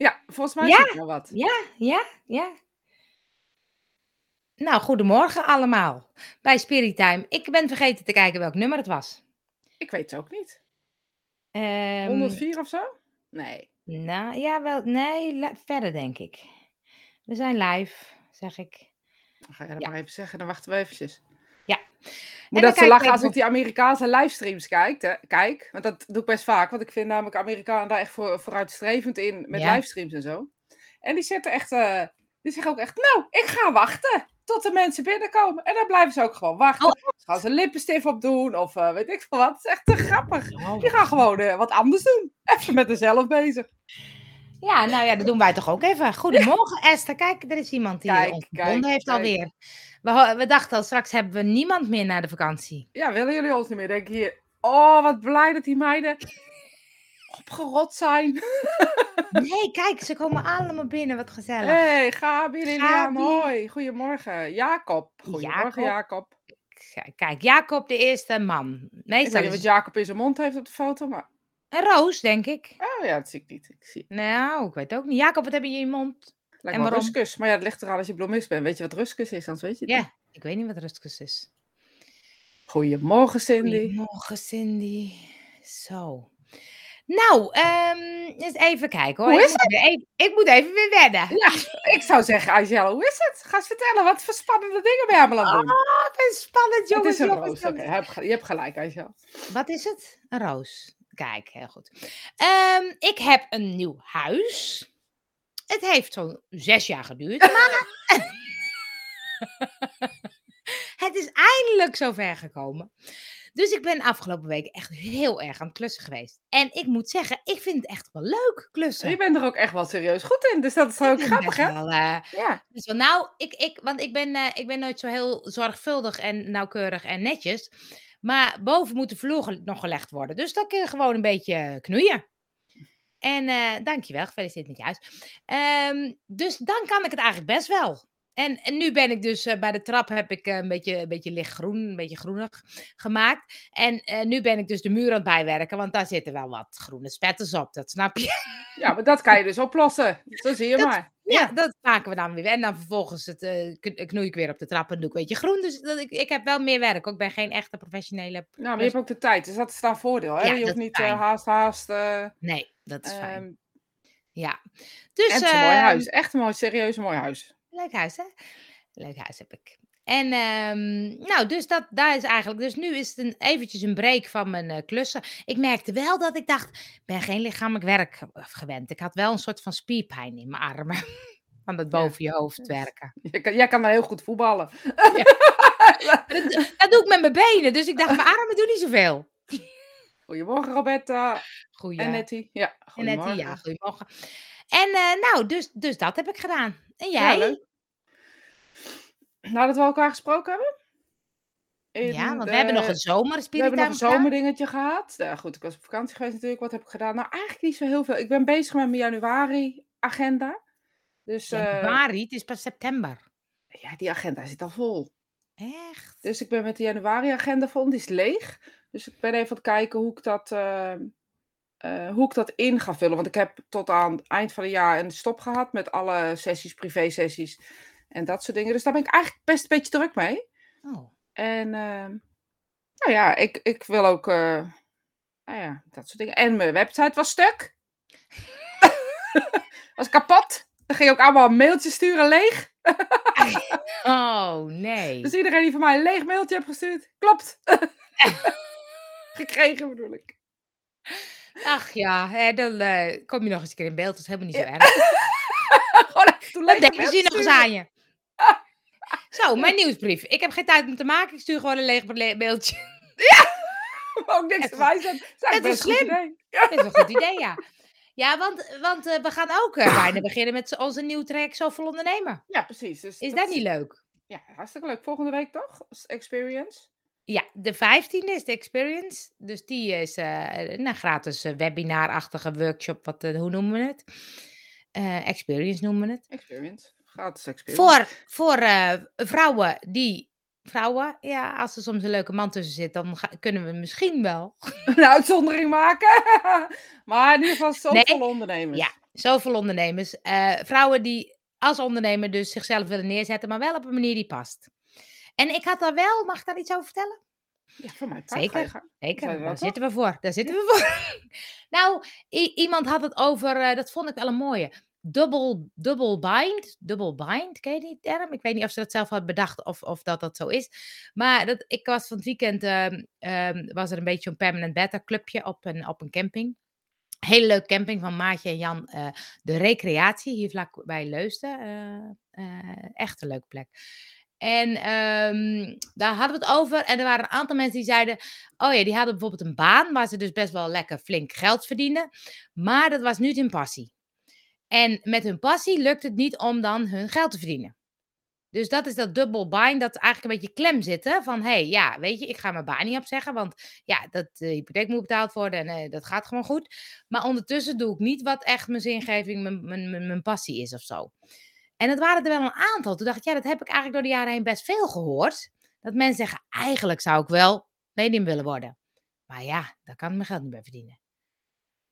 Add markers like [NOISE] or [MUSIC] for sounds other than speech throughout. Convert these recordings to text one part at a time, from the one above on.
Ja, volgens mij Ja. ik wel wat. Ja, ja, ja. Nou, goedemorgen allemaal bij Spirit Time. Ik ben vergeten te kijken welk nummer het was. Ik weet het ook niet. Ehm, 104 of zo? Nee. nou, ja, wel, nee, verder denk ik. We zijn live, zeg ik. Dan ga je dat Ja. maar even zeggen, dan wachten we eventjes. Moet dat ze lachen ik als ik die Amerikaanse livestreams kijk, hè? kijk. Want dat doe ik best vaak. Want ik vind namelijk Amerikanen daar echt voor, vooruitstrevend in met Ja. livestreams en zo. En die zitten echt, eh, die zeggen ook echt, nou, ik ga wachten tot de mensen binnenkomen. En dan blijven ze ook gewoon wachten. Oh. Ze gaan ze lippenstift op doen of eh, weet ik veel wat. Het is echt te grappig. Die gaan gewoon eh, wat anders doen. Even met zichzelf bezig. Ja, nou ja, dat doen wij toch ook even. Goedemorgen Esther. Kijk, er is iemand die Kijk, ons kijk, heeft kijk. alweer. We, dachten al, straks hebben we niemand meer na de vakantie. Ja, willen jullie ons niet meer? Denk je, oh, wat blij dat die meiden [LAUGHS] opgerot zijn. [LAUGHS] Nee, kijk, ze komen allemaal binnen. Wat gezellig. Hé, hey, Gabi, Lilian, hoi. Goedemorgen. Jacob. Goedemorgen, Jacob. Jacob. Kijk, Jacob, de eerste man. Ik weet niet wat Jacob in zijn mond heeft op de foto, maar... een roos, denk ik. Oh ja, dat zie ik niet. Ik zie... Nou, ik weet ook niet. Jacob, wat heb je in je mond? Lijkt En waarom? rustkus. Maar ja, het ligt eraan als je bloemist bent. Weet je wat rustkus is? Anders weet je het niet. Ja, ik weet niet wat rustkus is. Goedemorgen, Cindy. Goedemorgen, Cindy. Zo. Nou, ehm, eens even kijken hoor. Hoe ik, is moet even, ik moet even weer wedden. Ja, ik zou zeggen, Angela, hoe is het? Ga eens vertellen. Wat voor spannende dingen ben je allemaal aan het doen? Oh, wat is spannend, jongens. het is een jongens, roos. Hebt je hebt gelijk, Angela. Wat is het? Een roos. Kijk, heel goed. Ehm, ik heb een nieuw huis. Het heeft zo'n zes jaar geduurd, maar [LAUGHS] het is eindelijk zover gekomen. Dus ik ben afgelopen week echt heel erg aan het klussen geweest. En ik moet zeggen, ik vind het echt wel leuk klussen. Je bent er ook echt wel serieus goed in. Dus dat is ook grappig, hè? wel, eh, Ja. dus wel, nou, ik, ik, want ik ben, eh, ik ben nooit zo heel zorgvuldig en nauwkeurig en netjes. Maar boven moet de vloer nog gelegd worden. Dus dan kun je gewoon een beetje knoeien. En eh dankjewel, gefeliciteerd met je huis. Ehm, dus dan kan ik het eigenlijk best wel. En, en nu ben ik dus eh, bij de trap heb ik eh, een beetje, een beetje lichtgroen, een beetje groenig gemaakt. En nu ben ik dus de muur aan het bijwerken, want daar zitten wel wat groene spetters op, dat snap je. ja, maar dat kan je dus oplossen. Zo zie je Dat- maar. Ja, dat maken we dan weer. En dan vervolgens het, kn- knoei ik weer op de trap en doe ik een beetje groen. Dus dat, ik, ik heb wel meer werk. ook. Ik ben geen echte professionele. Nou, maar je hebt ook de tijd, dus dat is daar voordeel. Hè? Ja, je hoeft niet haast, haast. Nee, dat is fijn. ehm, Ja. Dus, en het is een mooi ehm, huis. Echt een mooi, serieus mooi huis. Leuk huis, hè? Leuk huis heb ik. En ehm, nou, dus dat, daar is eigenlijk. Dus nu is het een, eventjes een break van mijn eh, klussen. Ik merkte wel dat ik dacht, ik ben geen lichamelijk werk ge- gewend. Ik had wel een soort van spierpijn in mijn armen. [LAUGHS] Van dat boven je hoofd werken. Je kan, jij kan heel goed voetballen. [LAUGHS] Dat, dat doe ik met mijn benen. Dus ik dacht, mijn armen doen niet zoveel. Goedemorgen, Roberta. Goeie. En Nettie. Ja, En net goedemorgen. ja, goedemorgen. En eh, nou, dus, dus dat heb ik gedaan. En Ja, jij? leuk. Nou, dat we elkaar gesproken hebben. In Ja, want we hebben nog een zomer We hebben nog een gedaan. zomerdingetje gehad. Ja, goed, ik was op vakantie geweest natuurlijk. Wat heb ik gedaan? Nou, eigenlijk niet zo heel veel. Ik ben bezig met mijn januari-agenda. Dus eh, Januari, het is pas september. ja, die agenda zit al vol. Echt? Dus ik ben met de januari-agenda vol. Die is leeg. Dus ik ben even aan het kijken hoe ik dat, eh, eh, hoe ik dat in ga vullen. Want ik heb tot aan het eind van het jaar een stop gehad met alle sessies, privé-sessies en dat soort dingen. Dus daar ben ik eigenlijk best een beetje druk mee. Oh. En ehm, nou ja, ik, ik wil ook, eh, nou ja, dat soort dingen. En mijn website was stuk. [LAUGHS] was kapot. Dan ging ik ook allemaal mailtjes sturen leeg. [LAUGHS] oh, nee. Dus iedereen die van mij een leeg mailtje heeft gestuurd, klopt. [LAUGHS] Gekregen bedoel ik. Ach ja, hè, dan eh, kom je nog eens een keer in beeld. Dat is helemaal niet zo Ja. erg. [LAUGHS] Gewoon Dan denken ze nog eens aan je. Zo, mijn nieuwsbrief. Ik heb geen tijd om te maken. Ik stuur gewoon een leeg le- mailtje. [LAUGHS] [LAUGHS] Ook niks te wijzen. Dat is het is best een goed slim. idee. Dat is een goed idee, ja. Ja, want, want eh, we gaan ook eh, bijna [COUGHS] beginnen met onze nieuwe track Zoveel Ondernemen. Ja, precies. Dus Is dat niet leuk? Ja, hartstikke leuk. Volgende week toch? Als experience. Ja, de 15e is de experience. Dus die is eh, een gratis eh, webinarachtige workshop. Wat, eh, hoe noemen we het? Experience noemen we het. Experience. Gratis experience. Voor, voor vrouwen die. Vrouwen, ja, als er soms een leuke man tussen zit, dan ga- kunnen we misschien wel. [LAUGHS] Een uitzondering maken. [LAUGHS] maar in ieder geval Nee. zoveel ondernemers. Ja, Zoveel ondernemers. Vrouwen die als ondernemer dus zichzelf willen neerzetten, maar wel op een manier die past. En ik had daar wel, mag ik daar iets over vertellen? Ja, voor mij Zeker, zeker. Daar zitten we voor. Daar zitten we voor. [LAUGHS] nou, iemand had het over, eh, dat vond ik wel een mooie. Double, double bind. Double bind, ken je die term? Ik weet niet of ze dat zelf had bedacht of, of dat dat zo is. Maar dat, ik was van het weekend, ehm, ehm, was er een beetje een permanent beta clubje op een, op een camping. Hele leuke camping van Maatje en Jan. eh, de Recreatie, hier vlak bij Leusden. eh, echt een leuke plek. En ehm, daar hadden we het over. En er waren een aantal mensen die zeiden... Oh ja, die hadden bijvoorbeeld een baan... waar ze dus best wel lekker flink geld verdienden. Maar dat was niet hun passie. En met hun passie lukt het niet om dan hun geld te verdienen. Dus dat is dat double bind, dat eigenlijk een beetje klem zitten. Van, hey, ja, weet je, ik ga mijn baan niet opzeggen, want ja, dat, de hypotheek moet betaald worden en eh, dat gaat gewoon goed. Maar ondertussen doe ik niet wat echt mijn zingeving, mijn, mijn, mijn passie is of zo. En dat waren er wel een aantal. Toen dacht ik, ja, dat heb ik eigenlijk door de jaren heen best veel gehoord. Dat mensen zeggen, eigenlijk zou ik wel medium willen worden. Maar ja, daar kan ik mijn geld niet bij verdienen.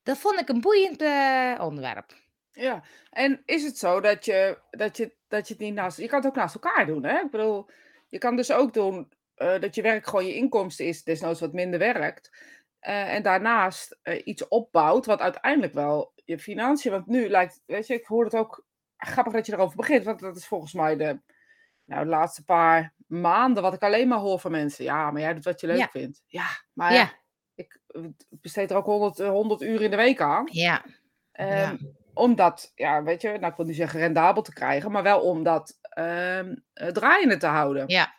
Dat vond ik een boeiend eh, onderwerp. Ja, en is het zo dat je, dat je, dat je het niet naast... Je kan het ook naast elkaar doen, hè? Ik bedoel, je kan dus ook doen eh, dat je werk gewoon je inkomsten is, desnoods wat minder werkt. eh, en daarnaast iets opbouwt wat uiteindelijk wel je financiën... Want nu lijkt, weet je, ik hoor het ook grappig dat je erover begint, want dat is volgens mij de, nou, de laatste paar maanden wat ik alleen maar hoor van mensen. Ja, maar jij doet wat je leuk Ja. vindt. Ja, maar ja, ik besteed er ook 100, eh, 100 uur in de week aan. Ja, Ehm. Om dat, ja, weet je, nou, ik wil niet zeggen rendabel te krijgen, maar wel om dat ehm, eh, draaiende te houden. ja.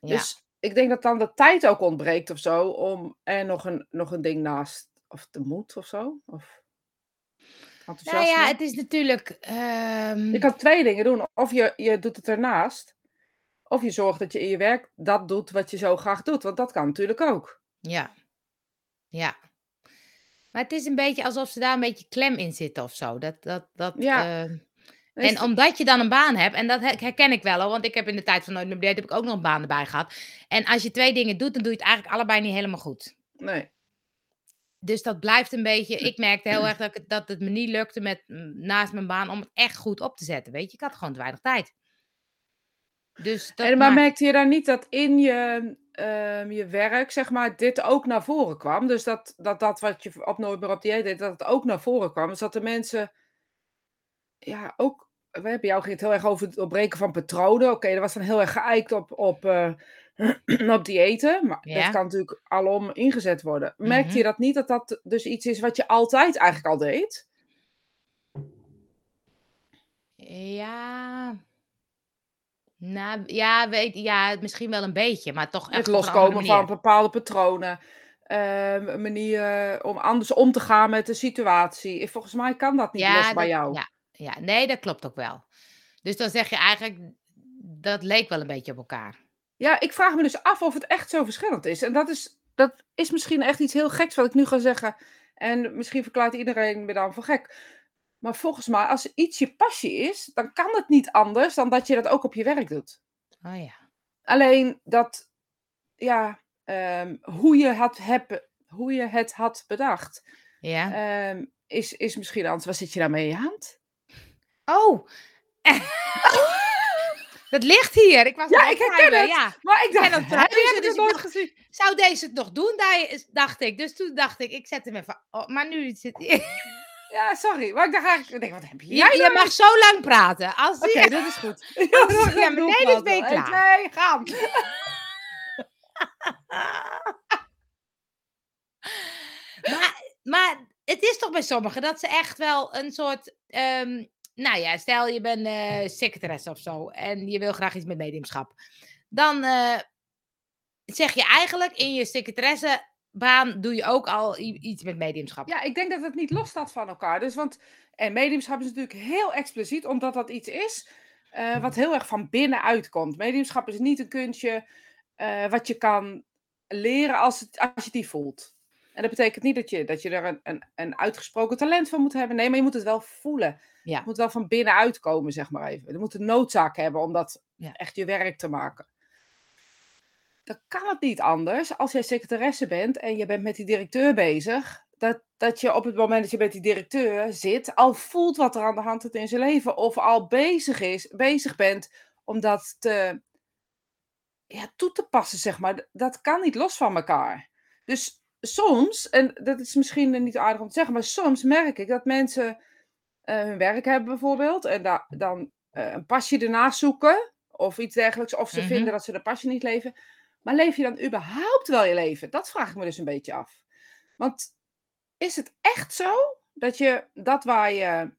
Ja. Dus ik denk dat dan de tijd ook ontbreekt of zo, om er nog een, nog een ding naast, of de moed of zo. Of Nou ja, het is natuurlijk. ehm, Je kan twee dingen doen. Of je, je doet het ernaast, of je zorgt dat je in je werk dat doet wat je zo graag doet. Want dat kan natuurlijk ook. Ja. Ja. Maar het is een beetje alsof ze daar een beetje klem in zitten of zo. Dat, dat, dat, Ja. eh, is en omdat je dan een baan hebt, en dat he- herken ik wel hoor, want ik heb in de tijd van Nooit heb ik ook nog een baan erbij gehad. En als je twee dingen doet, dan doe je het eigenlijk allebei niet helemaal goed. Nee. Dus dat blijft een beetje. Ik merkte heel erg dat, ik, het- dat het me niet lukte met, naast mijn baan om het echt goed op te zetten. Weet je, ik had gewoon te weinig tijd. Dus dat En, maar maakt- merkte je dan niet dat in je, ehm, je werk, zeg maar, dit ook naar voren kwam? Dus dat dat, dat wat je op Nooit meer op dieet deed, dat het ook naar voren kwam. Dus dat de mensen, ja, ook, we hebben jou ging het heel erg over het opbreken van patronen. Oké, dat was dan heel erg geëikt op, op, eh, [CLEARS THROAT] op diëten, maar Ja. dat kan natuurlijk alom ingezet worden. Merkte Mhm. je dat niet, dat dat dus iets is wat je altijd eigenlijk al deed? Ja. Nou, ja, weet, ja, misschien wel een beetje, maar toch echt Het loskomen van bepaalde patronen. ehm, een manier om anders om te gaan met de situatie. Volgens mij kan dat niet los bij jou. Ja, ja, nee, dat klopt ook wel. Dus dan zeg je eigenlijk, dat leek wel een beetje op elkaar. Ja, ik vraag me dus af of het echt zo verschillend is. En dat is, dat is misschien echt iets heel geks wat ik nu ga zeggen. En misschien verklaart iedereen me dan voor gek. Maar volgens mij, als iets je passie is, dan kan het niet anders dan dat je dat ook op je werk doet. Oh ja. Alleen dat, ja, ehm, hoe, je het heb, hoe je het had bedacht, Ja. ehm, is, is misschien anders. Wat zit je daarmee in je hand? Oh! [LAUGHS] dat ligt hier. Ik was Ja, ik herken het. Ja. Maar ik dacht, ik dus ik nooit dacht- gezien. Zou deze het nog doen? Dacht ik. Dus toen dacht ik, ik zet hem even. Oh, maar nu zit hij. [LAUGHS] Ja, sorry. Maar ik dacht eigenlijk, ik denk, wat heb Je, jij je nou? mag zo lang praten. Als Oké, dat is goed. [LAUGHS] Als- ja, maar nee, dus ben je 1, klaar. 2, gaan. [LAUGHS] maar, maar het is toch bij sommigen dat ze echt wel een soort. ehm, nou ja, stel je bent eh secretaresse of zo en je wil graag iets met mediumschap. Dan eh, zeg je eigenlijk in je secretaressebaan doe je ook al iets met mediumschap. Ja, ik denk dat het niet los staat van elkaar. Dus, want, en mediumschap is natuurlijk heel expliciet, omdat dat iets is eh, wat heel erg van binnenuit komt. Mediumschap is niet een kunstje wat je kan leren als, het, als je het niet voelt. En dat betekent niet dat je, dat je er een, een, een uitgesproken talent van moet hebben. Nee, maar je moet het wel voelen. Ja. Het moet wel van binnenuit komen, zeg maar even. Je moet een noodzaak hebben om dat Ja. echt je werk te maken. Dan kan het niet anders als jij secretaresse bent en je bent met die directeur bezig. dat, dat je op het moment dat je met die directeur zit, al voelt wat er aan de hand is in zijn leven. Of al bezig, is, bezig bent om dat te, ja, toe te passen, zeg maar. Dat kan niet los van elkaar. Dus soms, en dat is misschien niet aardig om te zeggen, maar soms merk ik dat mensen uh, hun werk hebben bijvoorbeeld. En da dan uh, een pasje ernaast zoeken. Of iets dergelijks. Of ze Mhm. vinden dat ze de pasje niet leven. Maar leef je dan überhaupt wel je leven? Dat vraag ik me dus een beetje af. Want is het echt zo dat je dat waar je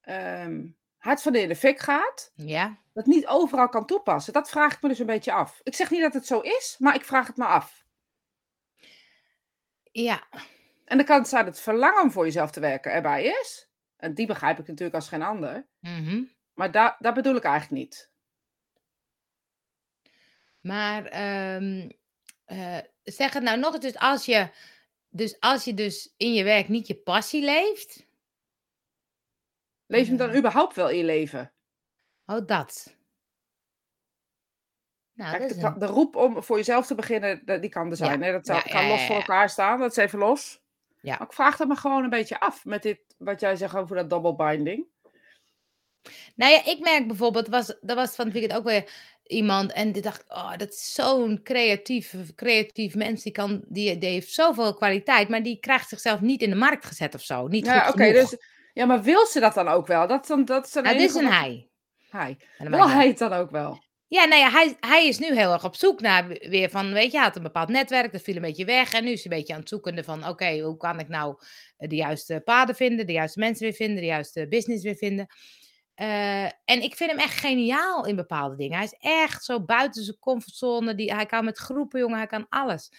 ehm, hard van in de fik gaat, Ja. dat niet overal kan toepassen? Dat vraag ik me dus een beetje af. Ik zeg niet dat het zo is, maar ik vraag het me af. Ja. En dan kan het zijn dat het verlangen om voor jezelf te werken erbij is. En die begrijp ik natuurlijk als geen ander. Mhm. Maar daar dat bedoel ik eigenlijk niet. Maar ehm, eh, zeg het nou nog eens, dus als je dus, als je dus in je werk niet je passie leeft. Leef je hem dan überhaupt wel in je leven? oh, dat. Nou, Kijk, dat de, een... roep om voor jezelf te beginnen, dat- die kan er zijn. Ja, Hè? Dat ja, kan los voor elkaar staan, dat is even los. Ja. Maar ik vraag het me gewoon een beetje af met dit, wat jij zegt over dat double binding. Nou ja, ik merk bijvoorbeeld, was, er was van het weekend ook weer iemand en die dacht, oh, dat is zo'n creatief, creatief mens, die, kan, die, die heeft zoveel kwaliteit, maar die krijgt zichzelf niet in de markt gezet of zo, niet Ja, oké, dus, ja, maar wil ze dat dan ook wel? Dat dan, dat is dan Nou, is een hij. Hij. Dat Wil hij het dan ook wel? Ja, nou ja, hij, hij is nu heel erg op zoek naar weer van, weet je, hij had een bepaald netwerk, dat viel een beetje weg. En nu is hij een beetje aan het zoeken van, oké, hoe kan ik nou eh, de juiste paden vinden, de juiste mensen weer vinden, de juiste business weer vinden. Eh, en ik vind hem echt geniaal in bepaalde dingen. Hij is echt zo buiten zijn comfortzone. Die, hij kan met groepen, jongen, hij kan alles.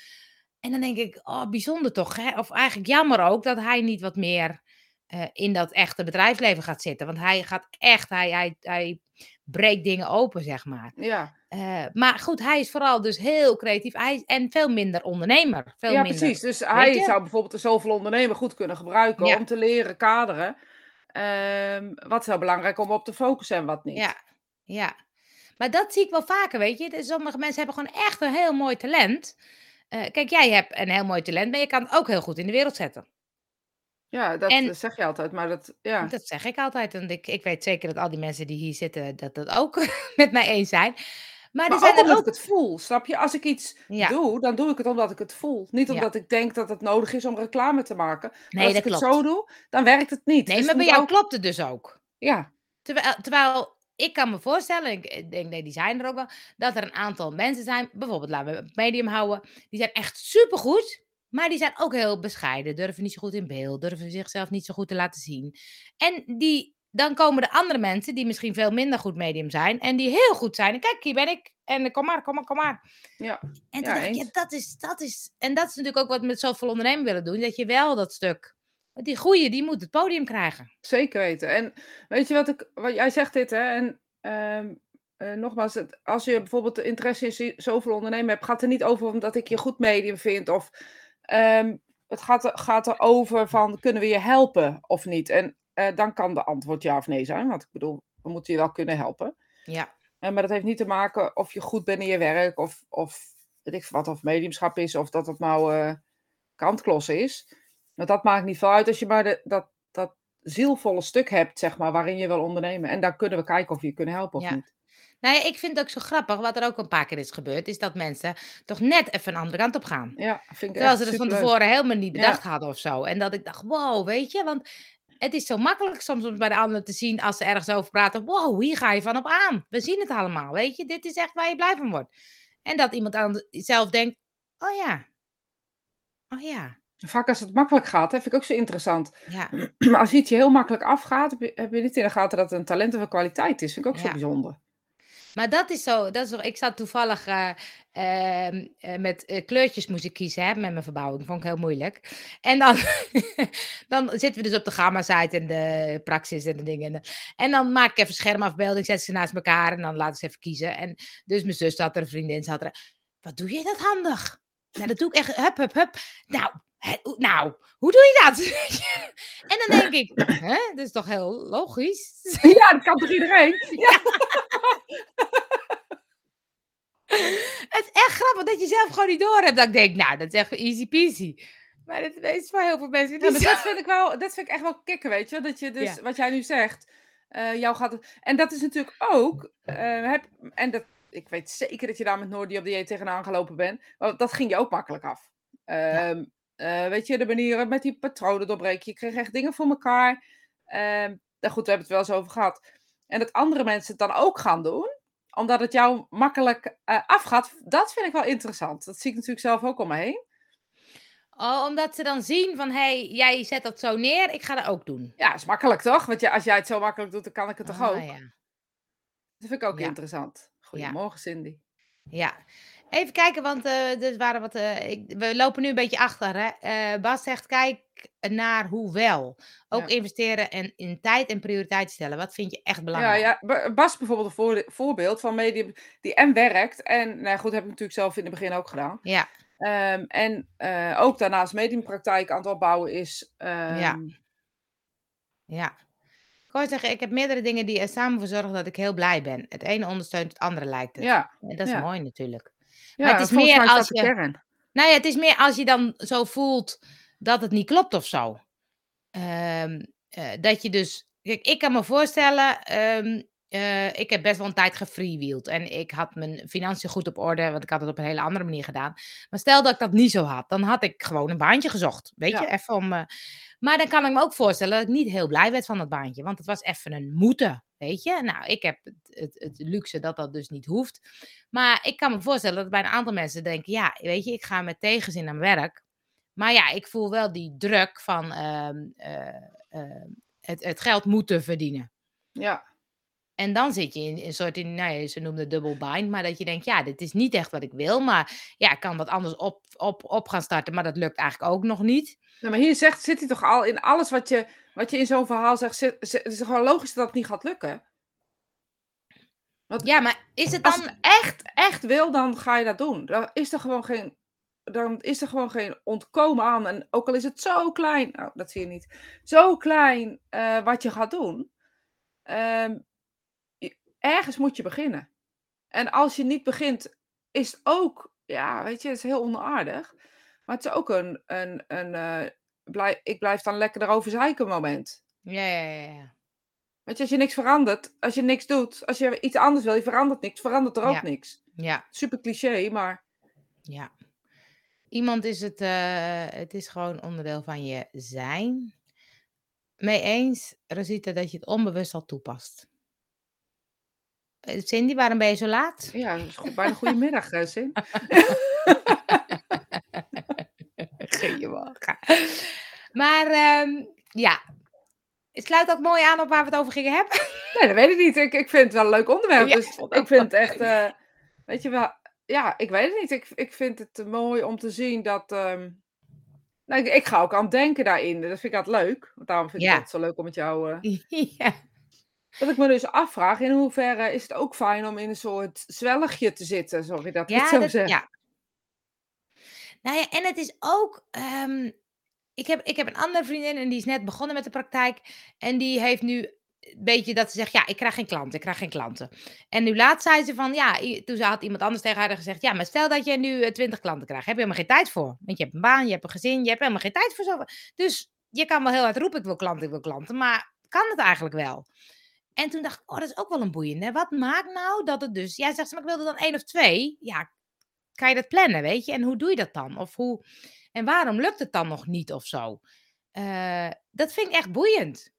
En dan denk ik, oh, bijzonder toch? Hè? Of eigenlijk jammer ook dat hij niet wat meer eh, in dat echte bedrijfsleven gaat zitten. Want hij gaat echt, hij, hij, hij breekt dingen open, zeg maar. Ja, Eh, maar goed, hij is vooral dus heel creatief hij, is- en veel minder ondernemer. Veel ja minder, precies. Dus hij je? zou bijvoorbeeld een zoveel ondernemer goed kunnen gebruiken Ja. om te leren kaderen. Ehm, wat is heel belangrijk om op te focussen en wat niet. Ja, ja. Maar dat zie ik wel vaker, weet je. Dus Sommige mensen hebben gewoon echt een heel mooi talent. Eh, kijk, jij hebt een heel mooi talent, maar je kan het ook heel goed in de wereld zetten. Ja, dat En- eh, zeg je altijd, maar dat, ja. Dat zeg ik altijd. En ik, ik weet zeker dat al die mensen die hier zitten, dat dat ook [LAUGHS] met mij eens zijn. Maar, Maar er zijn ook er omdat ook... ik het voel, snap je? Als ik iets Ja. doe, dan doe ik het omdat ik het voel. Niet Ja. omdat ik denk dat het nodig is om reclame te maken. Maar Nee, als dat ik het zo doe, dan werkt het niet. Nee, Dus maar bij jou ook- klopt het dus ook. Ja, Terwijl, terwijl ik kan me voorstellen, ik ik denk, nee, die zijn er ook wel, dat er een aantal mensen zijn, bijvoorbeeld laten we het medium houden, die zijn echt supergoed, maar die zijn ook heel bescheiden, durven niet zo goed in beeld, durven zichzelf niet zo goed te laten zien. En die, dan komen de andere mensen die misschien veel minder goed medium zijn en die heel goed zijn. En kijk, hier ben ik. En kom maar, kom maar, kom maar. ja. En Ja, dacht ja, dat is, dat is, en dat is natuurlijk ook wat we met zoveel ondernemen willen doen, dat je wel dat stuk, die goeie, die moet het podium krijgen. Zeker weten. En weet je wat ik, wat jij zegt dit, hè? En ehm, eh, nogmaals, het, als je bijvoorbeeld de interesse in zoveel ondernemen hebt, gaat het er niet over omdat ik je goed medium vind. Of ehm, het gaat, er- gaat erover van kunnen we je helpen of niet? En eh, dan kan de antwoord ja of nee zijn. Want ik bedoel, we moeten je wel kunnen helpen. Ja. Eh, maar dat heeft niet te maken of je goed bent in je werk, of, of weet ik wat, of mediumschap is, of dat het nou eh kantklossen is. Want dat maakt niet veel uit als je maar de, dat, dat zielvolle stuk hebt, zeg maar, waarin je wil ondernemen. En daar kunnen we kijken of je je kunnen helpen of Ja. niet. Nou ja, ik vind het ook zo grappig, wat er ook een paar keer is gebeurd, is dat mensen toch net even een andere kant op gaan. Ja, vind ik Terwijl ze het van tevoren helemaal niet Ja. bedacht hadden of zo. En dat ik dacht, wow, weet je, want het is zo makkelijk soms om bij de anderen te zien als ze ergens over praten. Wow, hier ga je van op aan. We zien het allemaal, weet je. Dit is echt waar je blij van wordt. En dat iemand aan zelf denkt, oh ja, oh ja, Vaak als het makkelijk gaat, hè, vind ik ook zo interessant. ja, [CLEARS THROAT] Maar als iets je heel makkelijk afgaat, heb je, niet in de gaten dat het een talent of een kwaliteit is. Vind ik ook zo bijzonder. Maar dat is zo, dat is ik zat toevallig eh, ehm, eh, met eh, kleurtjes moest ik kiezen hè, met mijn verbouwing. Vond ik heel moeilijk. En dan, [LAUGHS] dan zitten we dus op de gamma-site en de praxis en de dingen. En dan maak ik even schermafbeelding, zet ze naast elkaar en dan laat ik ze even kiezen. En dus mijn zus had er, een vriendin zat er. Wat doe je dat handig? Nou, dat doe ik echt, hup, hup, hup. Nou, nou, hoe doe je dat? [LAUGHS] en dan denk ik, hè, dat is toch heel logisch? Ja, dat kan toch iedereen? [LAUGHS] Ja, Het is echt grappig dat je zelf gewoon niet door hebt. Dat ik denk, nou, dat is echt easy peasy. Maar dat is voor heel veel mensen Ja, niet maar zo. dat vind ik wel, dat vind ik echt wel kicken, weet je. Dat je dus, Ja. wat jij nu zegt, eh, jou gaat. En dat is natuurlijk ook, eh, heb, en dat, ik weet zeker dat je daar met Noordi op dieet tegenaan gelopen bent. Want dat ging je ook makkelijk af. Ehm, eh, weet je, de manieren met die patronen doorbreken. Je kreeg echt dingen voor elkaar. Ehm, nou goed, we hebben het wel eens over gehad. En dat andere mensen het dan ook gaan doen, omdat het jou makkelijk eh, afgaat, dat vind ik wel interessant. Dat zie ik natuurlijk zelf ook om me heen. Oh, omdat ze dan zien van, hé, hey, jij zet dat zo neer, ik ga dat ook doen. Ja, is makkelijk toch? Want ja, als jij het zo makkelijk doet, dan kan ik het toch Ah, ook? ja. Dat vind ik ook Ja. interessant. Goedemorgen, Cindy. Ja. Even kijken, want eh er waren wat, eh, ik, we lopen nu een beetje achter. Hè? Eh, Bas zegt, kijk naar hoe wel. Ook Ja. investeren en in tijd en prioriteit stellen. Wat vind je echt Ja, belangrijk? ja, Ba- Bas bijvoorbeeld een voor- voorbeeld van medium die en werkt. En nou goed, heb ik natuurlijk zelf in het begin ook gedaan. Ja, Ehm, en ook daarnaast mediumpraktijk aan het opbouwen is. ehm, ja. Ik zeggen, ik heb meerdere dingen die er samen voor zorgen dat ik heel blij ben. Het ene ondersteunt het andere, lijkt het. ja, En dat is ja. mooi natuurlijk. Ja, het is meer als je- kern. Nou ja, het is meer als je dan zo voelt dat het niet klopt of zo. Ehm, eh, dat je dus. Kijk, ik kan me voorstellen. ehm, eh, ik heb best wel een tijd gefreewheeld. En ik had mijn financiën goed op orde. Want ik had het op een hele andere manier gedaan. Maar stel dat ik dat niet zo had. Dan had ik gewoon een baantje gezocht. Weet Ja. je, even om. eh, maar dan kan ik me ook voorstellen dat ik niet heel blij werd van dat baantje. Want het was even een moeten. Weet je, nou, ik heb het, het, het luxe dat dat dus niet hoeft. Maar ik kan me voorstellen dat bij een aantal mensen denken: ja, weet je, ik ga met tegenzin aan werk. Maar ja, ik voel wel die druk van ehm, eh, eh, het, het geld moeten verdienen. Ja, En dan zit je in een soort, in, nou ja, ze noemden double bind, maar dat je denkt, ja, dit is niet echt wat ik wil, maar ja, ik kan wat anders op, op, op gaan starten, maar dat lukt eigenlijk ook nog niet. nou, maar hier zegt, zit hij toch al in alles wat je, wat je in zo'n verhaal zegt. Zit, zit- het is gewoon logisch dat het niet gaat lukken. Want Ja, maar is het Als dan... het echt, echt wil, dan ga je dat doen. Dan is er gewoon geen, dan is er gewoon geen ontkomen aan. En ook al is het zo klein, nou, dat zie je niet, zo klein eh, wat je gaat doen. ehm, ergens moet je beginnen. En als je niet begint, is het ook, ja, weet je, het is heel onaardig. Maar het is ook een, een, een eh, blij, ik blijf dan lekker erover zeiken moment. Ja, ja, ja. Weet je, als je niks verandert, als je niks doet, als je iets anders wil, je verandert niks, verandert er ook Ja. niks. Ja, Super cliché, maar ja. Iemand is het, eh, het is gewoon onderdeel van je zijn. Mee eens, Rosita, dat je het onbewust al toepast. Eh, Cindy, waarom ben je zo laat? ja, dat is goed, bijna goedemiddag, [LAUGHS] Goedemorgen. Maar ehm, ja, het sluit ook mooi aan op waar we het over gingen hebben. Nee, dat weet ik niet. Ik, ik vind het wel een leuk onderwerp. Ja, dus ik vind het echt, eh, weet je wel, ja, ik weet het niet. Ik, ik vind het mooi om te zien dat, ehm, nou, ik, ik ga ook aan het denken daarin. Dat vind ik altijd leuk. Want daarom vind ik Ja. het zo leuk om met jou, eh, [LAUGHS] ja. dat ik me dus afvraag, in hoeverre is het ook fijn om in een soort zwelligje te zitten, sorry dat ik het zo dat- zeg. ja. Nou ja, en het is ook. ehm, ik, heb, ik heb een andere vriendin en die is net begonnen met de praktijk. En die heeft nu een beetje dat ze zegt: Ja, ik krijg geen klanten, ik krijg geen klanten. En nu laatst zei ze van: Ja, toen had iemand anders tegen haar gezegd: Ja, maar stel dat je nu eh, 20 klanten krijgt, heb je helemaal geen tijd voor. Want je hebt een baan, je hebt een gezin, je hebt helemaal geen tijd voor zo. Dus je kan wel heel hard roepen: Ik wil klanten, ik wil klanten. Maar kan het eigenlijk wel? En toen dacht ik: Oh, dat is ook wel een boeiende. Wat maakt nou dat het dus. Jij zegt: Maar ik wilde dan één of twee. Ja, kan je dat plannen, weet je? En hoe doe je dat dan? Of hoe, en waarom lukt het dan nog niet of zo? Eh, dat vind ik echt boeiend.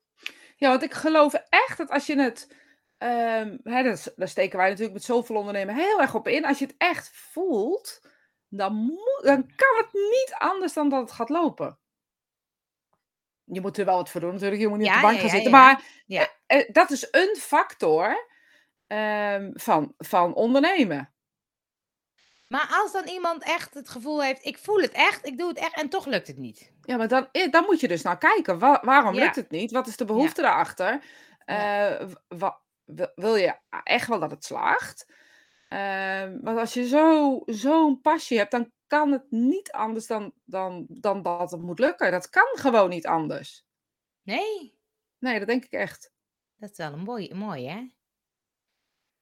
Ja, want ik geloof echt dat als je het. ehm, hè, dat, daar steken wij natuurlijk met zoveel ondernemen heel erg op in. Als je het echt voelt, dan, moet, dan kan het niet anders dan dat het gaat lopen. Je moet er wel wat voor doen natuurlijk. Je moet niet Ja, op de bank ja, gaan ja, zitten. Maar Ja. eh, eh, dat is een factor ehm, van, van ondernemen. Maar als dan iemand echt het gevoel heeft, ik voel het echt, ik doe het echt en toch lukt het niet. Ja, maar dan, eh, dan moet je dus naar kijken. Wa- waarom Ja. lukt het niet? Wat is de behoefte daarachter? Ja. Eh, w- wa- wil- je echt wel dat het slaagt? Ehm, want als je zo, zo'n passie hebt, dan kan het niet anders dan, dan, dan dat het moet lukken. Dat kan gewoon niet anders. Nee, Nee, dat denk ik echt. dat is wel een mooi, mooi hè?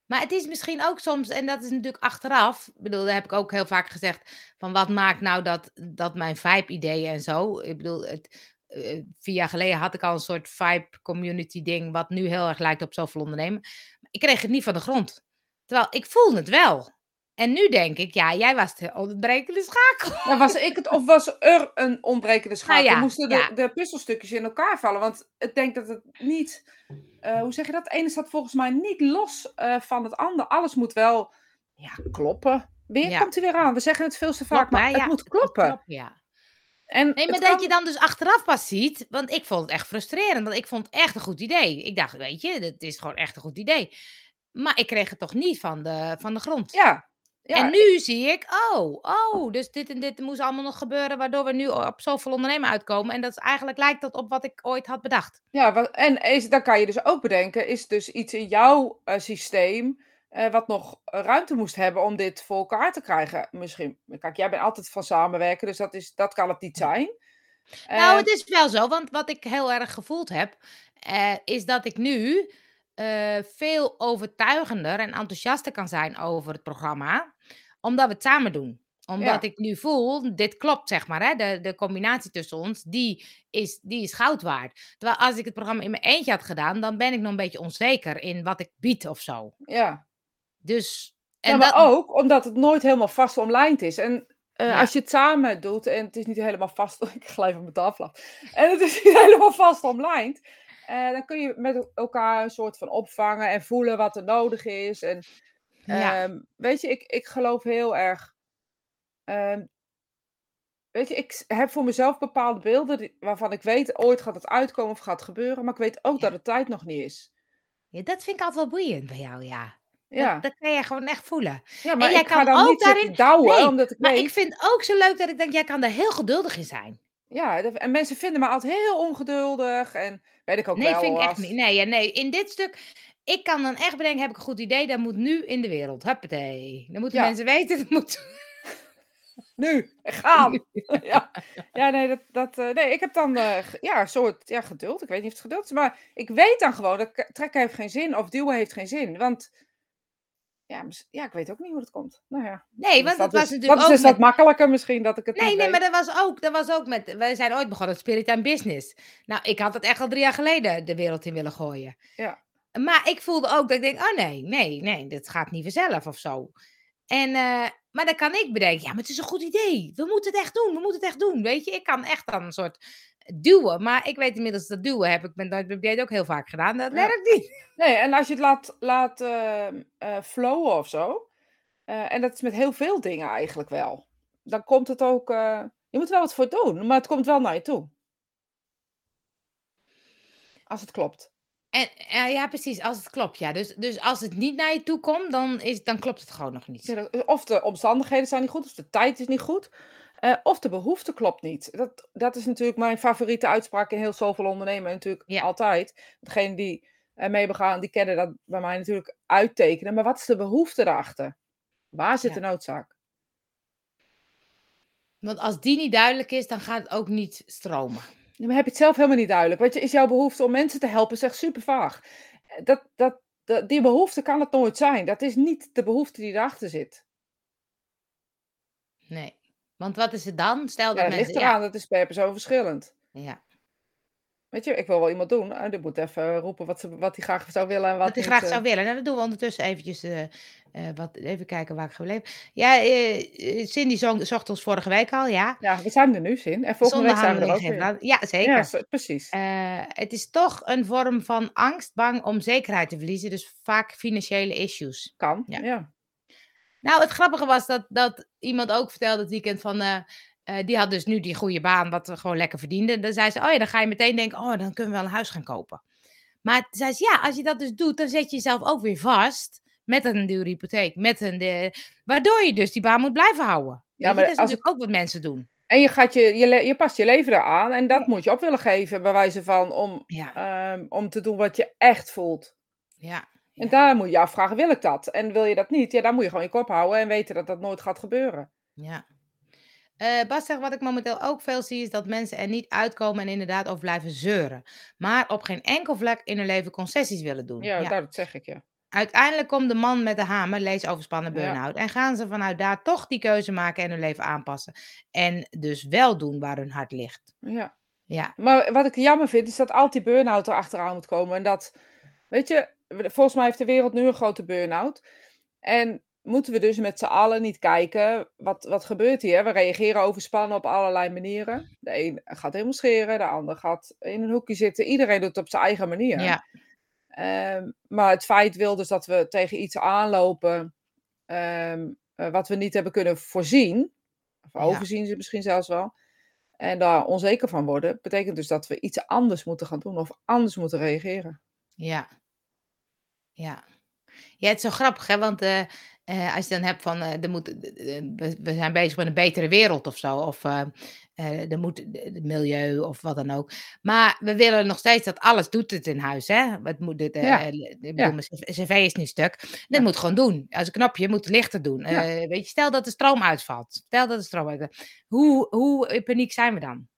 Maar het is misschien ook soms, en dat is natuurlijk achteraf, ik bedoel, daar heb ik ook heel vaak gezegd, van wat maakt nou dat, dat mijn vibe-ideeën en zo. Ik bedoel, het, eh, vier jaar geleden had ik al een soort vibe-community ding, wat nu heel erg lijkt op zoveel ondernemen. Ik kreeg het niet van de grond. Terwijl ik voelde het wel. En nu denk ik, ja, jij was de ontbrekende schakel. Ja, was ik het of was er een ontbrekende schakel? Nou ja, Moesten de, ja. de puzzelstukjes in elkaar vallen? Want ik denk dat het niet, eh, hoe zeg je dat? Het ene staat volgens mij niet los eh, van het ander. Alles moet wel ja, kloppen. Weer komt hij weer aan. We zeggen het veel te vaak, maar het moet kloppen. ja. En Nee, maar dat kan- je dan dus achteraf pas ziet, want ik vond het echt frustrerend, want ik vond het echt een goed idee. Ik dacht, weet je, het is gewoon echt een goed idee. Maar ik kreeg het toch niet van de, van de grond. Ja, ja, en nu zie ik, oh, oh, dus dit en dit moest allemaal nog gebeuren, waardoor we nu op zoveel ondernemen uitkomen. En dat is eigenlijk lijkt dat op wat ik ooit had bedacht. Ja, en is, dan kan je dus ook bedenken, is dus iets in jouw eh, systeem eh, wat nog eh, ruimte moest hebben om dit voor elkaar te krijgen? Misschien, kijk, jij bent altijd van samenwerken, dus dat, is, dat kan het niet zijn. Nou, het is wel zo, want wat ik heel erg gevoeld heb, is dat ik nu eh, veel overtuigender en enthousiaster kan zijn over het programma, omdat we het samen doen. Omdat Ja. ik nu voel, dit klopt, zeg maar, hè, de, de combinatie tussen ons, die is, die is goud waard. Terwijl als ik het programma in mijn eentje had gedaan, dan ben ik nog een beetje onzeker in wat ik bied of zo. ja. Dus, Ja, en maar dat, ook omdat het nooit helemaal vast omlijnd is. En eh, Ja. als je het samen doet en het is niet helemaal vast, [LAUGHS] ik glijf op mijn tafel af. En het is niet [LAUGHS] helemaal vast omlijnd, eh, dan kun je met elkaar een soort van opvangen en voelen wat er nodig is. En ja, ehm, weet je, ik, ik geloof heel erg. ehm, weet je, ik heb voor mezelf bepaalde beelden die- waarvan ik weet, ooit gaat het uitkomen of gaat het gebeuren. Maar ik weet ook Ja. dat de tijd nog niet is. ja, dat vind ik altijd wel boeiend bij jou, ja. Ja, Dat, dat kan je gewoon echt voelen. ja maar jij ik ga kan dan ook niet daarin- douwen, Nee, omdat ik Maar weet... ik vind het ook zo leuk dat ik denk, jij kan er heel geduldig in zijn. Ja, en mensen vinden me altijd heel ongeduldig en weet ik ook Nee, wel. vind ik echt niet. Nee, ja, nee, in dit stuk, ik kan dan echt bedenken, heb ik een goed idee, dat moet nu in de wereld. Huppatee. Dan moeten Ja. mensen weten, dat moet... [LAUGHS] Nu, [LAUGHS] gaan. [LAUGHS] ja. ja, nee, dat, dat, eh, nee, ik heb dan eh, ja, een soort ja, geduld. Ik weet niet of het geduld is, maar ik weet dan gewoon dat trekken heeft geen zin of duwen heeft geen zin. Want ja, ja, ik weet ook niet hoe het komt. Nou ja. Nee, dus want dat was natuurlijk dat is dus dat met... makkelijker misschien dat ik het Nee, nee, weet. maar dat was ook, dat was ook met... Wij zijn ooit begonnen, Spirit and Business. Nou, ik had het echt al drie jaar geleden de wereld in willen gooien. Ja. Maar ik voelde ook dat ik denk, oh nee, nee, nee, dit gaat niet vanzelf of zo. En, eh, maar dan kan ik bedenken, ja, maar het is een goed idee. We moeten het echt doen, we moeten het echt doen. Weet je, ik kan echt dan een soort duwen. Maar ik weet inmiddels dat duwen heb ik, ben, dat heb jij ook heel vaak gedaan. Dat werkt niet. [LAUGHS] Nee, en als je het laat, laat eh, eh, flowen of zo, eh, en dat is met heel veel dingen eigenlijk wel, dan komt het ook, eh, je moet wel wat voor doen, maar het komt wel naar je toe. Als het klopt. En ja, precies, als het klopt, ja. Dus, dus als het niet naar je toe komt, dan, is, dan klopt het gewoon nog niet. Of de omstandigheden zijn niet goed, of de tijd is niet goed, eh, of de behoefte klopt niet. Dat, dat is natuurlijk mijn favoriete uitspraak in heel zoveel ondernemen, natuurlijk Ja. altijd. Degene die er mee begaan, die kennen dat bij mij natuurlijk uittekenen. Maar wat is de behoefte daarachter? Waar zit Ja. de noodzaak? Want als die niet duidelijk is, dan gaat het ook niet stromen. Maar heb je het zelf helemaal niet duidelijk? Je, is jouw behoefte om mensen te helpen, echt super vaag. Eh, Dat, dat, dat, die behoefte kan het nooit zijn. Dat is niet de behoefte die erachter zit. Nee. Want wat is het dan? Stel Ja, dat ligt mensen... eraan, dat is per persoon verschillend. Ja, ja. Weet je, ik wil wel iemand doen. En die moet even roepen wat, ze, wat hij graag zou willen en wat Wat hij graag eh. zou willen. Nou, dat doen we ondertussen eventjes. eh, eh, wat, even kijken waar ik gebleven Ja, eh, eh, Cindy zong, zocht ons vorige week al, ja. Ja, we zijn er nu zin. En volgende week zijn we er ook weer. Ja, zeker. Ja, precies. Eh, het is toch een vorm van angst, bang om zekerheid te verliezen. Dus vaak financiële issues. Kan, ja. ja. Nou, het grappige was dat, dat iemand ook vertelde het weekend van... eh, eh, die had dus nu die goede baan, wat ze gewoon lekker verdiende. Dan zei ze, oh ja, dan ga je meteen denken... oh, dan kunnen we wel een huis gaan kopen. Maar zei ze, ja, als je dat dus doet... dan zet je jezelf ook weer vast met een dure hypotheek. Met een, de, waardoor je dus die baan moet blijven houden. Ja, maar dat is als natuurlijk ook wat mensen doen. En je, gaat je, je, je past je leven eraan. En dat moet je op willen geven, bij wijze van om, Ja, ehm, om te doen wat je echt voelt. ja. En daar moet je afvragen, wil ik dat? En wil je dat niet? Ja, dan moet je gewoon je kop houden en weten dat dat nooit gaat gebeuren. Ja. Eh, Bas zegt, wat ik momenteel ook veel zie, is dat mensen er niet uitkomen en inderdaad over blijven zeuren. Maar op geen enkel vlak in hun leven concessies willen doen. Ja, Ja. dat zeg ik, ja. Uiteindelijk komt de man met de hamer, lees overspannen Ja. burn-out. En gaan ze vanuit daar toch die keuze maken en hun leven aanpassen. En dus wel doen waar hun hart ligt. Ja. Ja, Maar wat ik jammer vind, is dat altijd die burn-out erachteraan moet komen. En dat, weet je, volgens mij heeft de wereld nu een grote burn-out. En moeten we dus met z'n allen niet kijken, wat, wat gebeurt hier? We reageren overspannen op allerlei manieren. De een gaat demonstreren, de ander gaat in een hoekje zitten. Iedereen doet het op zijn eigen manier. ja, Ehm, maar het feit wil dus dat we tegen iets aanlopen ehm, eh, wat we niet hebben kunnen voorzien. Of Ja. overzien ze misschien zelfs wel. En daar onzeker van worden. Betekent dus dat we iets anders moeten gaan doen of anders moeten reageren. ja. Ja. Ja, het is zo grappig, hè? Want eh, eh, als je dan hebt van, eh, er moet, we, we zijn bezig met een betere wereld of zo, of er moet het milieu of wat dan ook. Maar we willen nog steeds dat alles doet het in huis, hè? Het moet eh, Ja. ik bedoel, Ja. mijn cv is nu stuk. Dat Ja. moet gewoon doen. Als een knopje moet het lichter doen. Weet je, stel dat de stroom uitvalt. Stel dat de stroom uitvalt. Hoe, hoe in paniek zijn we dan?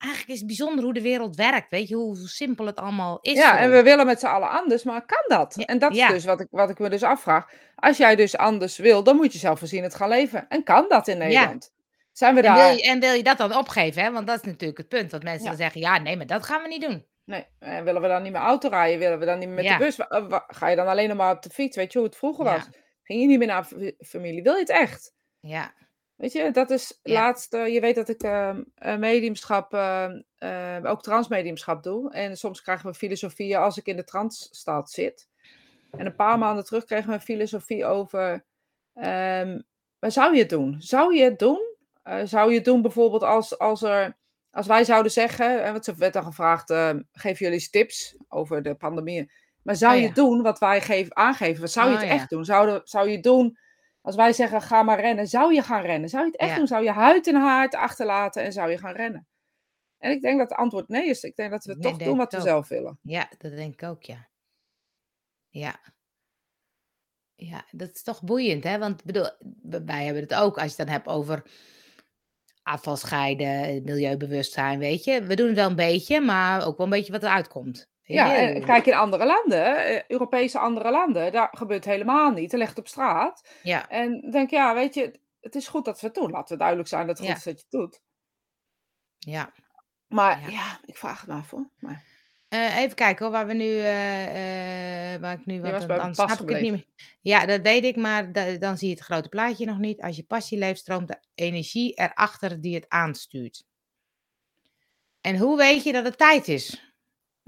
Eigenlijk is het bijzonder hoe de wereld werkt. Weet je, hoe simpel het allemaal is. Ja, en we willen met z'n allen anders, maar kan dat? Ja, En dat is ja. dus wat ik, wat ik me dus afvraag. Als jij dus anders wil, dan moet je zelfvoorzienend gaan leven. En kan dat in Ja. Nederland? Zijn we En wil, daar? je, en wil je dat dan opgeven? Hè? Want dat is natuurlijk het punt. Dat mensen Ja. dan zeggen, ja, nee, maar dat gaan we niet doen. Nee, en willen we dan niet meer auto rijden? Willen we dan niet meer met Ja. de bus? Ga je dan alleen nog maar op de fiets? Weet je hoe het vroeger Ja. was? Ging je niet meer naar fa- familie? Wil je het echt? Ja, Weet je, dat is Ja. laatst. je weet dat ik ehm, eh, mediumschap, ehm, eh, ook transmediumschap doe. En soms krijgen we filosofieën als ik in de transstaat zit. En een paar maanden terug kregen we een filosofie over. ehm, maar zou je het doen? Zou je het doen? Eh, zou je het doen bijvoorbeeld als, als er. Als wij zouden zeggen, en wat ze werd dan gevraagd, ehm geef jullie tips over de pandemie. Maar zou Oh je het doen wat wij geven, aangeven? Zou je Oh het ja. echt doen? Zou, zou je het doen als wij zeggen, ga maar rennen, zou je gaan rennen? Zou je het echt Ja. doen? Zou je huid en haard achterlaten en zou je gaan rennen? En ik denk dat het antwoord nee is. Ik denk dat we Nee, toch doen wat we zelf willen. ja, dat denk ik ook, ja. Ja. Ja, dat is toch boeiend, hè? Want bedoel, wij hebben het ook, als je het dan hebt over afval scheiden, milieubewustzijn, weet je. We doen het wel een beetje, maar ook wel een beetje wat eruit komt. Ja, en kijk in andere landen, eh, Europese andere landen, daar gebeurt helemaal niet. Er ligt op straat. Ja, En denk, ja, weet je, het is goed dat we het doen. Laten we duidelijk zijn dat het goed is dat je het doet. ja. Maar Ja. ja, ik vraag het maar voor. Maar, Eh, even kijken hoor, waar we nu, eh, eh, waar ik nu, dan, dan pas snap ik het niet meer. Ja, dat weet ik, maar da- dan zie je het grote plaatje nog niet. Als je passie leeft, stroomt de energie erachter die het aanstuurt. En hoe weet je dat het tijd is?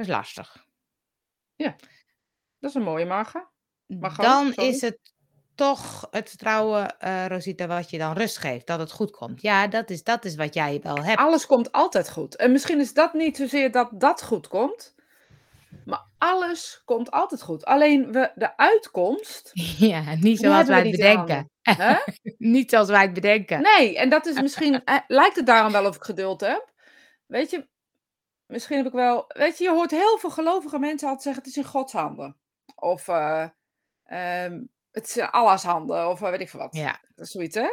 Is lastig. dat is een mooie maga. Dan sorry. is het toch het vertrouwen, eh, Rosita, wat je dan rust geeft, dat het goed komt. Ja, dat is, dat is wat jij wel hebt. Alles komt altijd goed. En misschien is dat niet zozeer dat dat goed komt. Maar alles komt altijd goed. Alleen we, de uitkomst. [LAUGHS] Ja, niet zoals wij het bedenken. [LAUGHS] Niet zoals wij het bedenken. Nee, en dat is misschien. [LAUGHS] eh, lijkt het daarom wel of ik geduld heb? Weet je, misschien heb ik wel. Weet je, je hoort heel veel gelovige mensen altijd zeggen: het is in Gods handen. Of eh, ehm, het is in Allah's handen. Of eh, weet ik veel wat. Ja, Dat is zoiets, hè?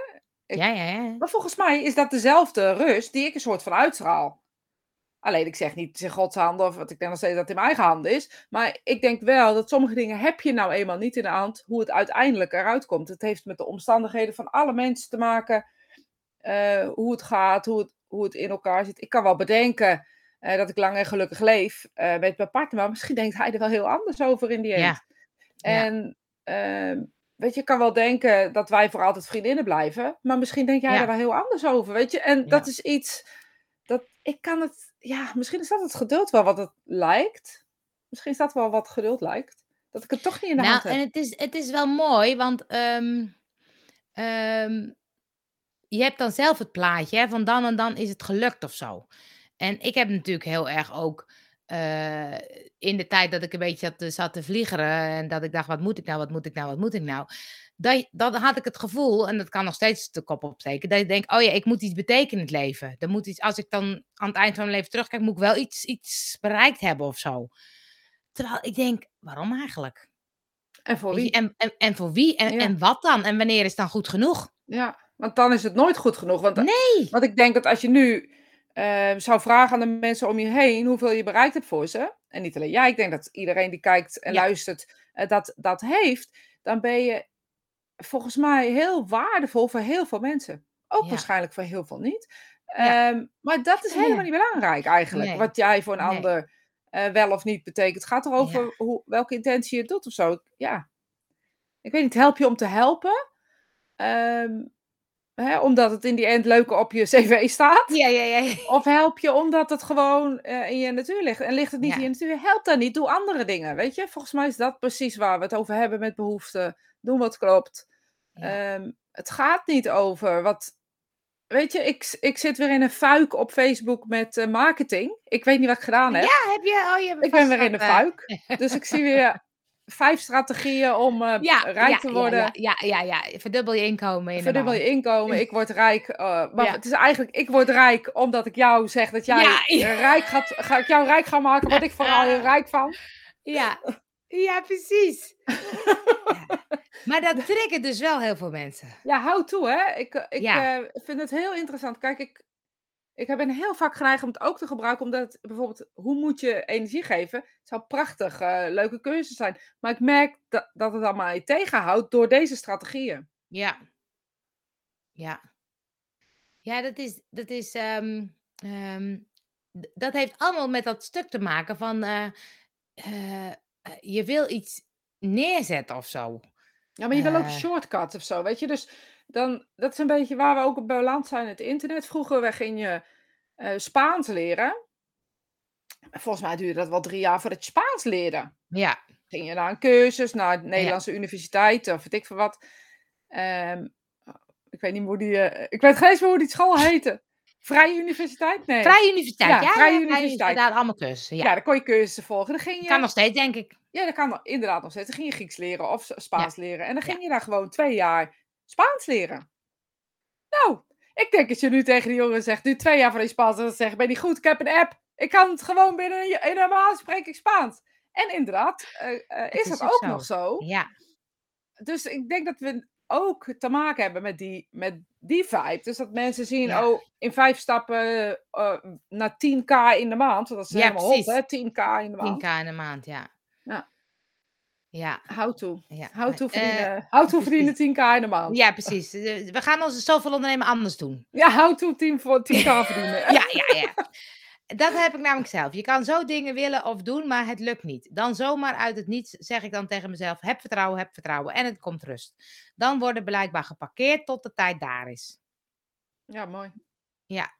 Ik- ja, ja. ja. Maar volgens mij is dat dezelfde rust die ik een soort van uitstraal. Alleen ik zeg niet het is in Gods handen, of wat ik denk nog steeds dat het in mijn eigen handen is. Maar ik denk wel dat sommige dingen heb je nou eenmaal niet in de hand hoe het uiteindelijk eruit komt. Het heeft met de omstandigheden van alle mensen te maken. eh, hoe het gaat, hoe het, hoe het in elkaar zit. Ik kan wel bedenken eh, dat ik lang en gelukkig leef eh, met mijn partner. Maar misschien denkt hij er wel heel anders over in die end. Ja. En ehm, weet je, ik kan wel denken dat wij voor altijd vriendinnen blijven. Maar misschien denk jij Ja. er wel heel anders over, weet je. En dat is iets dat ik kan het... Ja, misschien is dat het geduld wel wat het lijkt. Misschien is dat wel wat geduld lijkt. Dat ik het toch niet in de Nou, hand heb. en het is, het is wel mooi, want ehm, ehm, je hebt dan zelf het plaatje, hè, van dan en dan is het gelukt of zo. En ik heb natuurlijk heel erg ook eh, in de tijd dat ik een beetje zat, te- zat te vliegeren en dat ik dacht, wat moet ik nou, wat moet ik nou, wat moet ik nou? Dat, dan had ik het gevoel, en dat kan nog steeds de kop opsteken, dat ik denk, oh ja, ik moet iets betekenen in het leven. Er moet iets, als ik dan aan het eind van mijn leven terugkijk, moet ik wel iets, iets bereikt hebben of zo. Terwijl ik denk, waarom eigenlijk? En voor wie? en, en, en voor wie? En, Ja. en wat dan? En wanneer is het dan goed genoeg? Ja, want dan is het nooit goed genoeg. Want, Nee. want ik denk dat als je nu eh, zou vragen aan de mensen om je heen hoeveel je bereikt hebt voor ze. en niet alleen jij, ik denk dat iedereen die kijkt en Ja. luistert eh, dat, dat heeft, dan ben je volgens mij heel waardevol voor heel veel mensen. Ook Ja. waarschijnlijk voor heel veel niet. Ehm, maar dat is helemaal niet belangrijk eigenlijk. Nee. Wat jij voor een Nee. ander eh, wel of niet betekent. Het gaat erover hoe, welke intentie je doet of zo. Ja. Ik weet niet, help je om te helpen? Ehm, hè, omdat het in die end leuker op je cv staat? Ja, ja, ja. Of help je omdat het gewoon eh, in je natuur ligt? En ligt het niet Ja. in je natuur? Help dan niet. Doe andere dingen. Weet je? Volgens mij is dat precies waar we het over hebben met behoeften. Doen wat klopt. Ja. Ehm, het gaat niet over wat. Weet je, ik, ik zit weer in een fuik op Facebook met eh, marketing. Ik weet niet wat ik gedaan heb. Ja, heb je... Oh, je ik ben weer in eh, fuik. Dus ik zie weer vijf strategieën om eh, Ja, rijk ja, te worden. Ja, ja, ja, ja. Verdubbel je inkomen in Verdubbel je inkomen, ik word rijk. eh, maar Ja. het is eigenlijk, ik word rijk omdat ik jou zeg dat jij Ja, ja. rijk gaat. Ga ik jou rijk gaan maken, word ik vooral heel rijk van. Ja, ja precies. [LAUGHS] Ja. Maar dat triggert dus wel heel veel mensen. Ja, hou toe, hè. Ik, eh, ik Ja. eh, vind het heel interessant. Kijk, ik, ik ben heel vaak geneigd om het ook te gebruiken, omdat het bijvoorbeeld, hoe moet je energie geven? Het zou prachtig, eh, leuke keuzes zijn. Maar ik merk dat, dat het allemaal je tegenhoudt door deze strategieën. Ja. Ja. Ja, dat is, dat is, ehm, ehm, dat heeft allemaal met dat stuk te maken van, eh, eh, je wil iets neerzetten of zo. Ja, maar je wil ook shortcuts of zo, weet je. Dus dan, dat is een beetje waar we ook op beland zijn, het internet. Vroeger we ging je eh, Spaans leren. Volgens mij duurde dat wel drie jaar voordat je Spaans leerde. Ja, Ging je naar een cursus, naar de Nederlandse universiteit of weet ik veel wat. Ehm, ik weet niet hoe die... eh, ik weet geen eens meer hoe die school heette. Vrije Universiteit? Nee. Vrije Universiteit. Ja, Ja, Vrije ja, Universiteit. Daar allemaal cursussen. Ja. Ja, dan kon je cursussen volgen. Dan ging je... Kan nog steeds, denk ik. Ja, dat kan inderdaad nog steeds. Dan ging je Grieks leren of Spaans leren. En dan ging je daar gewoon twee jaar Spaans leren. Nou, ik denk dat je nu tegen die jongen zegt, nu twee jaar van die Spaans, dan zeg ik, ben je niet goed, ik heb een app. Ik kan het gewoon binnen een, in een maand spreek ik Spaans. En inderdaad, eh, eh, is is dat ook zo. nog zo. Ja, Dus ik denk dat we ook te maken hebben met die, met die vibe. Dus dat mensen zien, Ja. oh, in vijf stappen eh, naar 10k in de maand. Dat is Ja, helemaal hot, hè? 10k in de 10k maand. in de maand, ja. Ja. Ja, How to. ja. How to verdienen, how to verdienen 10k in de maand. ja, precies. Eh, We gaan onze zoveel ondernemen anders doen. Ja, how to 10 voor 10k [LAUGHS] verdienen. Ja, ja, ja. Dat heb ik namelijk zelf. Je kan zo dingen willen of doen, maar het lukt niet. Dan zomaar uit het niets zeg ik dan tegen mezelf: heb vertrouwen, heb vertrouwen. En het komt rust. Dan worden blijkbaar geparkeerd tot de tijd daar is. Ja, mooi. Ja,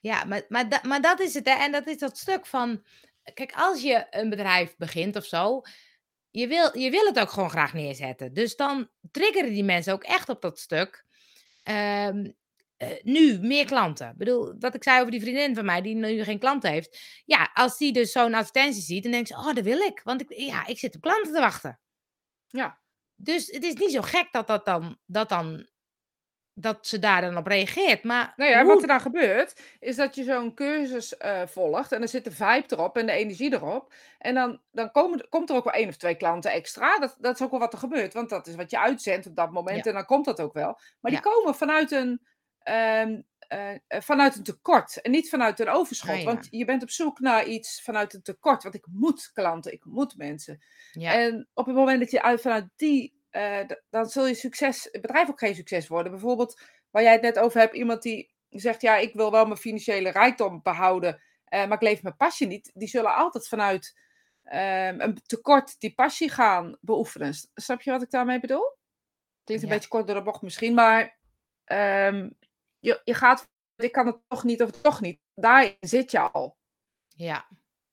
ja maar, maar, da- maar dat is het. Hè? En dat is dat stuk van. Kijk, als je een bedrijf begint of zo. Je wil, je wil het ook gewoon graag neerzetten. Dus dan triggeren die mensen ook echt op dat stuk. Ehm, eh, nu meer klanten. Ik bedoel, wat ik zei over die vriendin van mij die nu geen klanten heeft. Ja, als die dus zo'n advertentie ziet, dan denkt ze: Oh, dat wil ik. Want ik, ja, ik zit op klanten te wachten. Ja. Dus het is niet zo gek dat dat dan. Dat dan dat ze daar dan op reageert. Maar Nou ja, hoe- wat er dan gebeurt, is dat je zo'n cursus eh, volgt en er zit de vibe erop en de energie erop. En dan, dan komen, komt er ook wel één of twee klanten extra. Dat, dat is ook wel wat er gebeurt, want dat is wat je uitzendt op dat moment Ja. en dan komt dat ook wel. Maar die komen vanuit een, ehm, eh, vanuit een tekort en niet vanuit een overschot. Ah, ja. Want je bent op zoek naar iets vanuit een tekort, want ik moet klanten, ik moet mensen. ja. En op het moment dat je uit, vanuit die, eh, dan zul je succes, het bedrijf ook geen succes worden. Bijvoorbeeld, waar jij het net over hebt, iemand die zegt, ja, ik wil wel mijn financiële rijkdom behouden, eh, maar ik leef mijn passie niet. Die zullen altijd vanuit ehm, een tekort die passie gaan beoefenen. Snap je wat ik daarmee bedoel? Klinkt een Ja. beetje kort door de bocht misschien, maar ehm, je, je gaat, ik kan het toch niet of toch niet. Daarin zit je al. ja.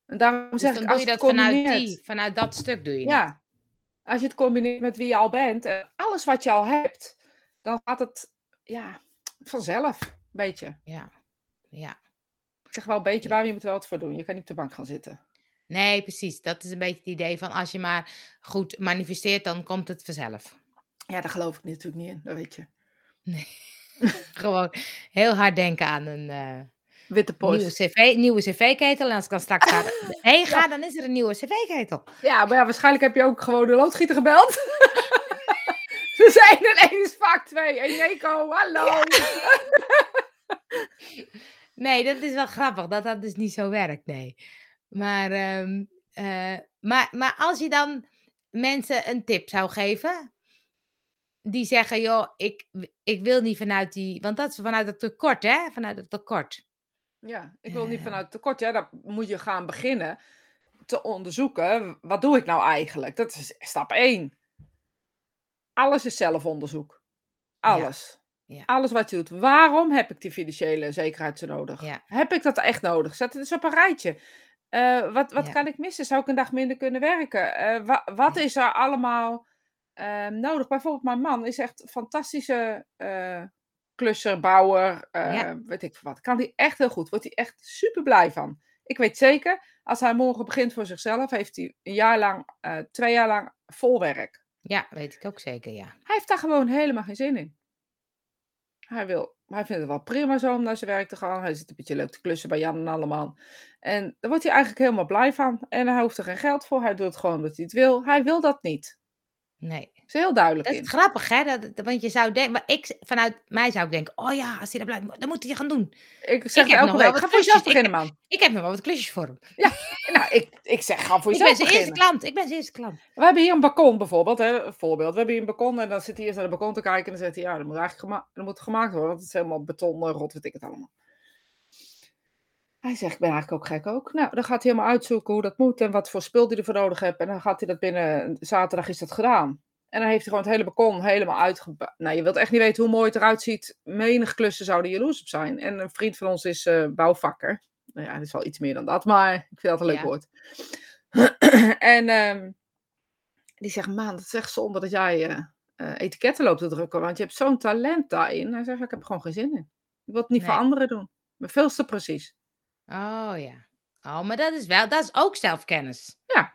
En daarom Dus zeg dan ik, doe als je dat vanuit, die, vanuit dat stuk doe je. Ja, als je het combineert met wie je al bent en alles wat je al hebt, dan gaat het ja, vanzelf een beetje. Ja. ja. Ik zeg wel een beetje, Ja. waar je moet wel wat voor doen. Je kan niet op de bank gaan zitten. Nee, precies. Dat is een beetje het idee van als je maar goed manifesteert, dan komt het vanzelf. Ja, daar geloof ik natuurlijk niet in, dat weet je. Nee. [LAUGHS] Gewoon heel hard denken aan een eh, Witte nieuwe post. cv, nieuwe cv-ketel. En als ik dan straks ga, [LAUGHS] heen ga, dan is er een nieuwe cv-ketel. Ja, maar ja, waarschijnlijk heb je ook gewoon de loodgieter gebeld. [LAUGHS] Ze zijn er is vaak twee. En Neko, hallo. Nee, dat is wel grappig dat dat dus niet zo werkt. Nee. Maar, ehm, eh, maar, maar als je dan mensen een tip zou geven, die zeggen, joh, ik, ik wil niet vanuit die, want dat is vanuit het tekort, hè? Vanuit het tekort. Ja, ik wil niet vanuit tekort. Ja, dan moet je gaan beginnen te onderzoeken. Wat doe ik nou eigenlijk? Dat is stap 1. Alles is zelfonderzoek. Alles. ja, Alles wat je doet. Waarom heb ik die financiële zekerheid zo nodig? ja, Heb ik dat echt nodig? Zet het eens op een rijtje. Eh, wat, wat kan ik missen? Zou ik een dag minder kunnen werken? Eh, wa- wat is er allemaal eh, nodig? Bijvoorbeeld mijn man is echt fantastische eh, klusser, bouwer, ja, eh, weet ik veel wat. Kan hij echt heel goed. Wordt hij echt super blij van. Ik weet zeker, als hij morgen begint voor zichzelf, heeft hij een jaar lang, eh, twee jaar lang vol werk. ja, weet ik ook zeker, ja. Hij heeft daar gewoon helemaal geen zin in. Hij, wil, hij vindt het wel prima zo om naar zijn werk te gaan. Hij zit een beetje leuk te klussen bij Jan en Alleman. En daar wordt hij eigenlijk helemaal blij van. En hij hoeft er geen geld voor. Hij doet het gewoon omdat hij het wil. Hij wil dat niet. Nee. Is er heel duidelijk Dat is in. grappig, hè? Dat, dat- want je zou denken, maar ik, vanuit mij zou ik denken, oh ja, als hij dat blijft, dan moet hij gaan doen. Ik Ik zeg heb elke nog wel week, ga voor jezelf. Ik, beginnen, man. ik heb nog wel wat klusjes voor hem. Ja, nou, ik, ik zeg, ga voor Ik ben jezelf zijn eerste klant. Ik ben zijn eerste klant. We hebben hier een balkon bijvoorbeeld, hè, voorbeeld. We hebben hier een balkon en dan zit hij eerst naar de balkon te kijken. En dan zegt hij, ja, dat moet eigenlijk gema dat moet gemaakt worden. Want het is helemaal beton, rot, weet ik het allemaal. Hij zegt, ik ben eigenlijk ook gek ook. Nou, dan gaat hij helemaal uitzoeken hoe dat moet en wat voor spul hij ervoor nodig hebt. En dan gaat hij dat binnen, zaterdag is dat gedaan. En dan heeft hij gewoon het hele balkon helemaal uitgebouwd. Nou, je wilt echt niet weten hoe mooi het eruit ziet. Menig klussen zouden jaloers op zijn. En een vriend van ons is eh, bouwvakker. Nou ja, dat is wel iets meer dan dat, maar ik vind dat een leuk Ja. woord. [CLEARS THROAT] en ehm, die zegt, man, het is echt zonde dat jij eh, etiketten loopt te drukken. Want je hebt zo'n talent daarin. Hij zegt, ik heb er gewoon geen zin in. Ik wil het niet voor anderen doen. Ben veel te precies. Oh ja. Oh, maar dat is wel, dat is ook zelfkennis. Ja.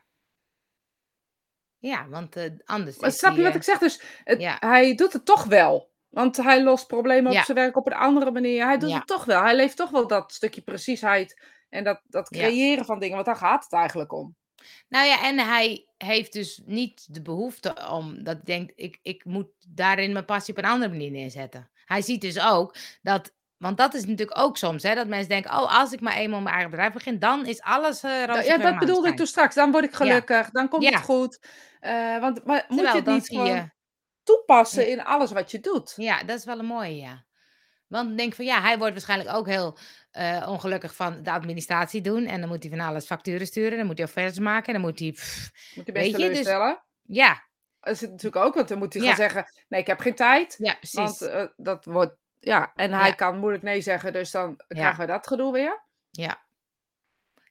Ja, want eh, anders Maar is snap je wat eh, ik zeg? Dus het, ja. hij doet het toch wel. Want hij lost problemen Ja. op zijn werk op een andere manier. Hij doet Ja. het toch wel. Hij leeft toch wel dat stukje preciesheid. En dat, dat creëren van dingen. Want daar gaat het eigenlijk om. Nou ja, en hij heeft dus niet de behoefte om dat hij denkt, ik, ik moet daarin mijn passie op een andere manier neerzetten. Hij ziet dus ook dat, want dat is natuurlijk ook soms, hè, dat mensen denken, oh, als ik maar eenmaal mijn eigen bedrijf begin, dan is alles eh Ja, dat bedoelde ik toen straks. Dan word ik Ja, gelukkig. Dan komt ja. het goed. Eh, want maar moet je het niet zie gewoon je, toepassen in alles wat je doet? ja, dat is wel een mooie, ja. Want ik denk van ja, hij wordt waarschijnlijk ook heel eh, ongelukkig van de administratie doen. En dan moet hij van alles facturen sturen. Dan moet hij offertes maken. Dan moet hij. pff, Moet je best dus ja, Dat is natuurlijk ook. Want dan moet hij gaan zeggen, nee, ik heb geen tijd. ja, Want precies. eh, dat wordt... Ja, en hij Ja, kan moeilijk nee zeggen. Dus dan krijgen we dat gedoe weer. ja.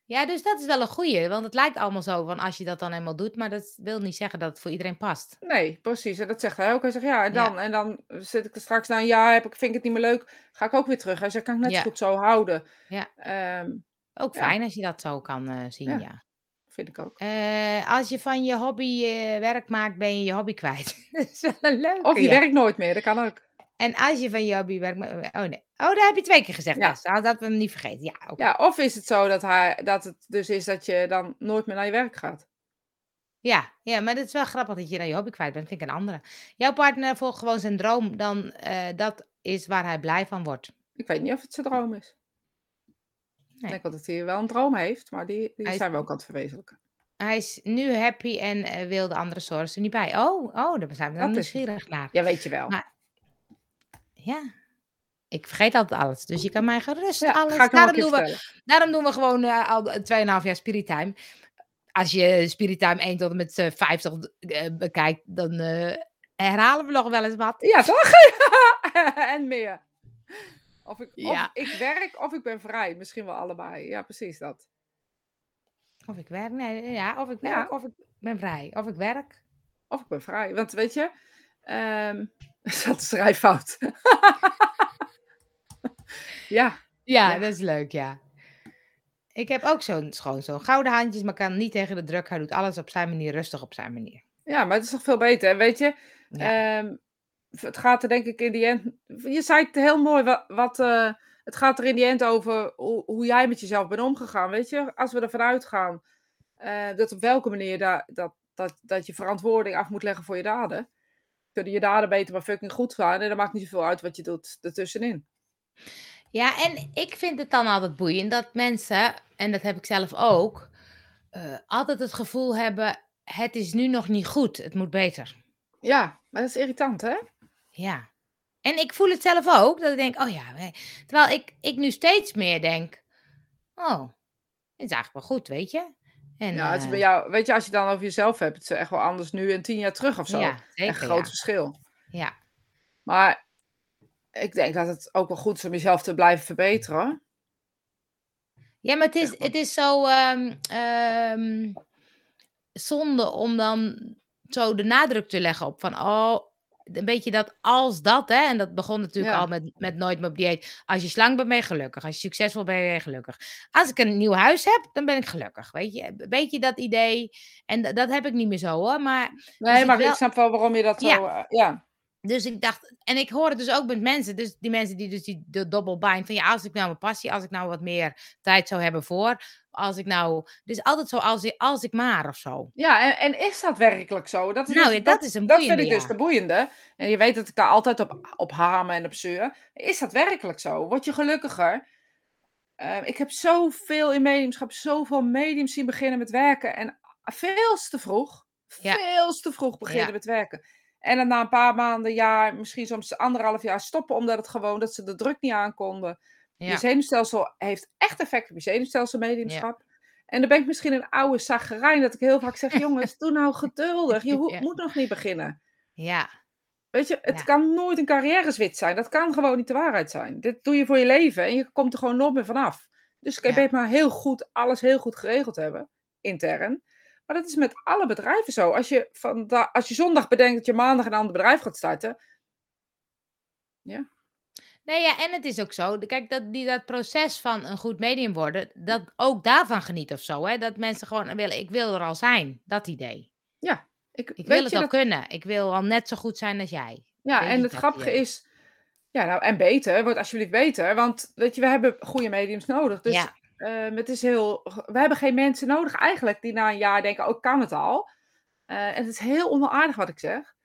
Ja, dus dat is wel een goeie. Want het lijkt allemaal zo van als je dat dan eenmaal doet. Maar dat wil niet zeggen dat het voor iedereen past. Nee, precies. En dat zegt hij ook. Hij zegt ja, en Ja, dan? En dan zit ik er straks na een jaar, heb ik, vind ik het niet meer leuk. Ga ik ook weer terug. Hij zegt, kan ik net zo goed zo houden. ja. Ehm, Ook fijn als je dat zo kan eh, zien, ja, vind ik ook. Eh, als je van je hobby eh, werk maakt, ben je je hobby kwijt. [LAUGHS] dat is wel een Of leuke, je ja. werkt nooit meer, dat kan ook. En als je van je hobby werk maakt... Oh nee. Oh, dat heb je twee keer gezegd, Ja. Tess. Dat we hem niet vergeten. Ja, oké. Ja, of is het zo dat, hij, dat het dus is dat je dan nooit meer naar je werk gaat? Ja, ja, maar het is wel grappig dat je naar je hobby kwijt bent. Vind ik een andere. Jouw partner volgt gewoon zijn droom. Dan eh, dat is waar hij blij van wordt. Ik weet niet of het zijn droom is. Ik Nee. denk wel dat hij wel een droom heeft, maar die, die is, zijn we ook aan het verwezenlijken. hij is nu happy en eh, wil de andere sources er niet bij. Oh, oh, daar zijn we dan Dat nieuwsgierig naar. Ja, weet je wel. Maar ja, ik vergeet altijd alles. Dus je kan mij gerust Ja, alles. Daarom doen we, daarom doen we gewoon eh, al 2,5 jaar Spirit Time. Als je Spirit Time 1 tot en met eh, 50 eh, bekijkt, dan eh, herhalen we nog wel eens wat. Ja, toch? [LAUGHS] en meer. Of ik, of ik werk of ik ben vrij. Misschien wel allebei. Ja, precies dat. Of ik werk, nee, ja, of ik werk, Ja, of ik ben vrij. Of ik werk. of ik ben vrij. Want weet je, ehm [LAUGHS] een schrijffout? [LAUGHS] ja, Ja, ja. dat is leuk, ja. Ik heb ook zo'n gewoon zo'n gouden handjes, maar kan niet tegen de druk. Hij doet alles op zijn manier, rustig op zijn manier. Ja, maar het is toch veel beter. En weet je, Ja, ehm, het gaat er denk ik in die end... Je zei het heel mooi, wat, wat eh, het gaat er in die end over hoe, hoe jij met jezelf bent omgegaan. Weet je, als we ervan uitgaan eh, dat op welke manier da, dat, dat, dat je verantwoording af moet leggen voor je daden. Kunnen je daden beter maar fucking goed gaan. En dan maakt niet zoveel uit wat je doet ertussenin. ja, en ik vind het dan altijd boeiend dat mensen, en dat heb ik zelf ook, eh, altijd het gevoel hebben: het is nu nog niet goed, het moet beter. Ja, maar dat is irritant, hè? Ja. En ik voel het zelf ook, dat ik denk: oh ja. Terwijl ik, ik nu steeds meer denk: oh, het is eigenlijk wel goed, weet je. En, Ja, het is bij eh, jou, weet je, als je dan over jezelf hebt, het is echt wel anders nu en tien jaar terug of zo. ja, Echt een groot Ja. verschil. ja. Maar ik denk dat het ook wel goed is om jezelf te blijven verbeteren. Ja, maar het is, het is zo ehm, ehm, zonde om dan zo de nadruk te leggen op van, oh, een beetje dat als dat, hè. En dat begon natuurlijk Ja. al met, met Nooit meer op dieet. Als je slank bent, ben je gelukkig. Als je succesvol bent, ben je gelukkig. Als ik een nieuw huis heb, dan ben ik gelukkig, weet je. Een beetje dat idee. En dat heb ik niet meer zo, hoor. Maar, Nee, zit maar wel- ik snap wel waarom je dat zo... Ja. eh, ja. Dus ik dacht, en ik hoor het dus ook met mensen, dus die mensen die dus die de double bind, van ja, als ik nou mijn passie, als ik nou wat meer tijd zou hebben voor, als ik nou, dus altijd zo als, ik- als ik maar of zo. Ja, en, en is dat werkelijk zo? Dat is, Nou, dus- ja, dat is een dat vind boeiende, ik dus de boeiende. En je weet dat ik daar altijd op, op hamer en op zeur. Is dat werkelijk zo? Word je gelukkiger? Eh, ik heb zoveel in mediumschap, zoveel mediums zien beginnen met werken. En veel te vroeg. Ja. Veel te vroeg beginnen Ja. met werken. En dan na een paar maanden, jaar, misschien soms anderhalf jaar stoppen. Omdat het gewoon, dat ze de druk niet aankonden. Je Ja, zenuwstelsel heeft echt effect op je zenuwstelsel, mediumschap. En dan ben ik misschien een oude zagerijn dat ik heel vaak zeg: [LAUGHS] jongens, doe nou geduldig. Je ho- Ja. moet nog niet beginnen. ja, Weet je, het Ja. kan nooit een carrière-switch zijn. Dat kan gewoon niet de waarheid zijn. Dit doe je voor je leven en je komt er gewoon nooit meer vanaf. Dus ik Ja. weet maar heel goed, alles heel goed geregeld hebben, intern. Maar dat is met alle bedrijven zo. Als je, van als je zondag bedenkt dat je maandag een ander bedrijf gaat starten. Nee, ja, en het is ook zo. Kijk, dat, die, dat proces van een goed medium worden, dat ook daarvan geniet of zo. Hè? Dat mensen gewoon willen, ik wil er al zijn. Dat idee. Ik, Ik weet wil het al dat- kunnen. Ik wil al net zo goed zijn als jij. Ja, en het grappige idee? is. Ja, nou, en beter, wordt alsjeblieft beter. Want weet je, we hebben goede mediums nodig. Dus ja, ehm, het is heel. We hebben geen mensen nodig eigenlijk die na een jaar denken: oh, ik kan het al. Eh, en het is heel onaardig wat ik zeg.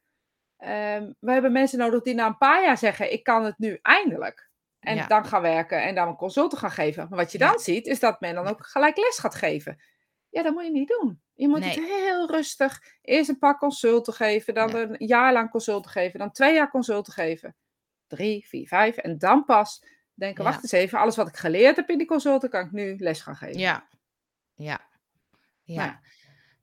Ehm, we hebben mensen nodig die na een paar jaar zeggen: ik kan het nu eindelijk. En Ja. dan gaan werken en dan een consulten gaan geven. Maar wat je Ja. dan ziet, is dat men dan ook gelijk les gaat geven. Ja, dat moet je niet doen. Je moet het heel rustig. Eerst een paar consulten geven, dan Ja. een jaar lang consulten geven, dan twee jaar consulten geven. Drie, vier, vijf. En dan pas denken, Ja. wacht eens even, alles wat ik geleerd heb in die consulten, kan ik nu les gaan geven. ja, ja. Nou ja.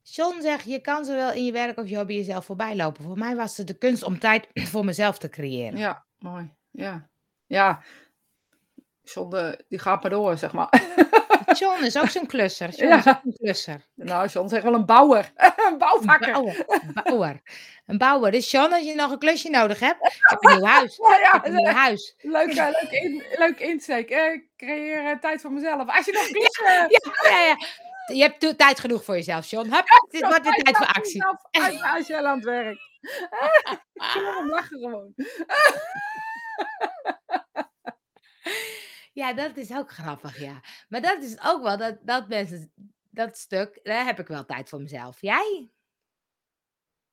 John zegt, je kan zowel in je werk of je hobby jezelf voorbij lopen. Voor mij was het de kunst om tijd [CLEARS THROAT] voor mezelf te creëren. Ja, mooi. Ja. Ja. John, die gaat maar door, zeg maar. [LAUGHS] John is ook zo'n klusser. John Ja. is ook een klusser. nou, John zegt wel een bouwer. [LAUGHS] een bouwvakker. Bouwer. Bouwer. Een bouwer. Dus John, als je nog een klusje nodig hebt, ik heb een nieuw [LAUGHS] huis. Ja, Ik heb ja, een nieuw huis. leuk, eh, [LAUGHS] leuk, in, leuk insteek. Eh, creëer eh, tijd voor mezelf. Als je nog klussen... Ja, ja, ja. Je hebt tijd genoeg voor jezelf, John. Hup, dit wordt weer tijd voor actie. Als, als je aan het werk. Ik lachen gewoon. Ja, dat is ook grappig, ja. Maar dat is ook wel, dat, dat mensen, dat stuk, daar heb ik wel tijd voor mezelf. Jij?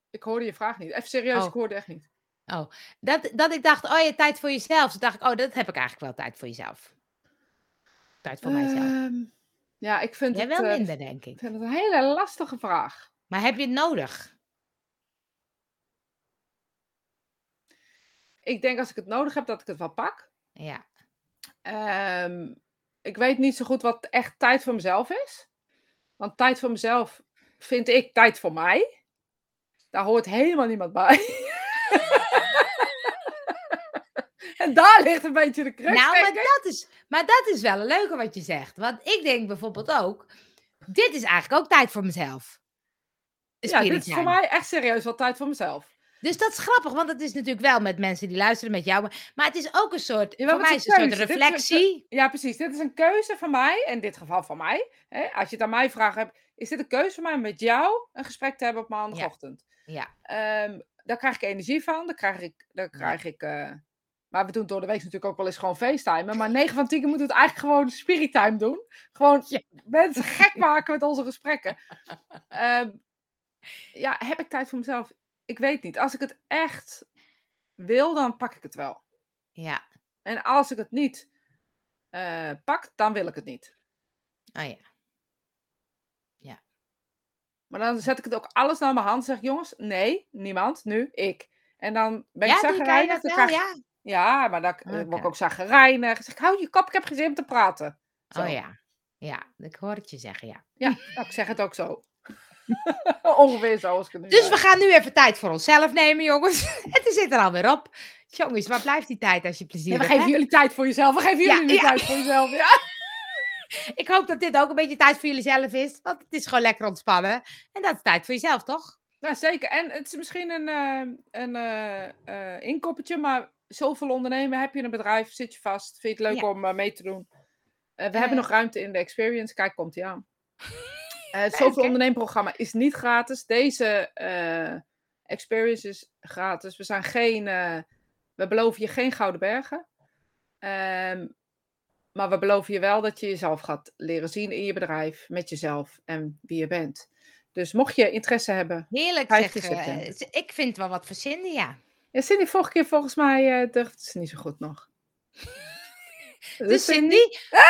Ik hoorde je vraag niet. Even serieus, Oh. ik hoorde echt niet. Dat, dat ik dacht, oh je tijd voor jezelf. Toen dacht ik, oh, dat heb ik eigenlijk wel tijd voor jezelf. Tijd voor mijzelf. Ehm, ja, ik vind, Jij het, wel eh, minder, denk ik. ik vind het een hele lastige vraag. Maar heb je het nodig? Ik denk als ik het nodig heb, dat ik het wel pak. Ja. Ehm, ik weet niet zo goed wat echt tijd voor mezelf is. Want tijd voor mezelf vind ik tijd voor mij. Daar hoort helemaal niemand bij. [LAUGHS] en daar ligt een beetje de crux. Nou, maar dat, is, maar dat is wel een leuke wat je zegt. Want ik denk bijvoorbeeld ook, dit is eigenlijk ook tijd voor mezelf. ja, dit is voor mij echt serieus wel tijd voor mezelf. Dus dat is grappig, want het is natuurlijk wel met mensen die luisteren met jou. Maar, het is ook een soort, Jawel, voor mij is een soort een reflectie. Ja, precies. Dit is een keuze van mij. In dit geval van mij. Hè? Als je het aan mij vraagt, heb, is dit een keuze van mij om met jou een gesprek te hebben op maandagochtend? Ja, Ehm, daar krijg ik energie van. Daar krijg ik. Daar krijg ik eh, maar we doen door de week natuurlijk ook wel eens gewoon FaceTime. Maar 9 van 10 keer moeten we het eigenlijk gewoon spirit time doen. Gewoon Ja. mensen gek maken met onze gesprekken. Ehm, ja, heb ik tijd voor mezelf? Ik weet niet. Als ik het echt wil, dan pak ik het wel. ja. En als ik het niet eh, pak, dan wil ik het niet. Oh ja. Ja. Maar dan zet ik het ook alles naar mijn hand. Zeg jongens, nee, niemand, nu, ik. En dan ben ik Ja, zagrijnig. dan krijg- Ja. Ja, maar dan eh, word ik ook zagrijnig. Zeg ik, hou je kop, ik heb geen zin om te praten. Zo. Oh ja. Ja, ik hoor het je zeggen, ja. Ja, [LAUGHS] nou, ik zeg het ook zo. [LAUGHS] Ongeveer zo als ik het nu Dus we gaan nu even tijd voor onszelf nemen, jongens. [LAUGHS] Het zit er alweer op. Jongens, waar blijft die tijd als je plezier Nee, we hebt, geven hè? jullie tijd voor jezelf. We geven Ja, jullie nu ja. tijd voor jezelf. Ja. [LAUGHS] Ik hoop dat dit ook een beetje tijd voor jullie zelf is. Want het is gewoon lekker ontspannen. En dat is tijd voor jezelf, toch? Nou, zeker. En het is misschien een, eh, een eh, eh, inkoppertje, maar zoveel ondernemen. Heb je een bedrijf, zit je vast, vind je het leuk Ja. om mee te doen? We hebben nog ruimte in de experience. Kijk, komt die aan. Eh, het Leuk, zoveel onderneemprogramma is niet gratis. Deze eh, experience is gratis. We zijn geen, eh, we beloven je geen gouden bergen. Ehm, maar we beloven je wel dat je jezelf gaat leren zien in je bedrijf, met jezelf en wie je bent. Dus mocht je interesse hebben. Heerlijk 15 zeg. eh, ik vind wel wat voor Cindy, ja. Ja, Cindy, vorige keer volgens mij uh, dacht ze niet zo goed nog. [LAUGHS] Dus Cindy,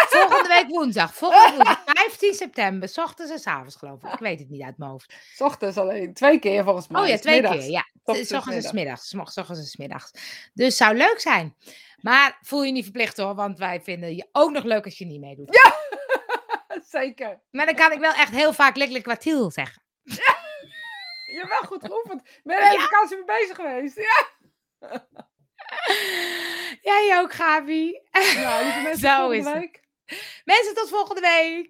volgende week woensdag. Volgende [LAUGHS] woensdag, 15 september. S ochtends en s avonds, geloof ik. Ik weet het niet uit mijn hoofd. S ochtends alleen. Twee keer volgens mij. Oh ja, twee middags. keer. Ja, Ochtends s ochtends en s ochtends en s middags. Dus zou leuk zijn. Maar voel je niet verplicht hoor, want wij vinden je ook nog leuk als je niet meedoet. [LAUGHS] Zeker. Maar dan kan ik wel echt heel vaak lekker kwartiel zeggen. [LAUGHS] Je hebt wel goed geoefend. Ben de hele vakantie mee bezig geweest. Ja. [LAUGHS] Jij ook, Gabi. Nou, lieve mensen, Zo is het. week. Mensen, tot volgende week.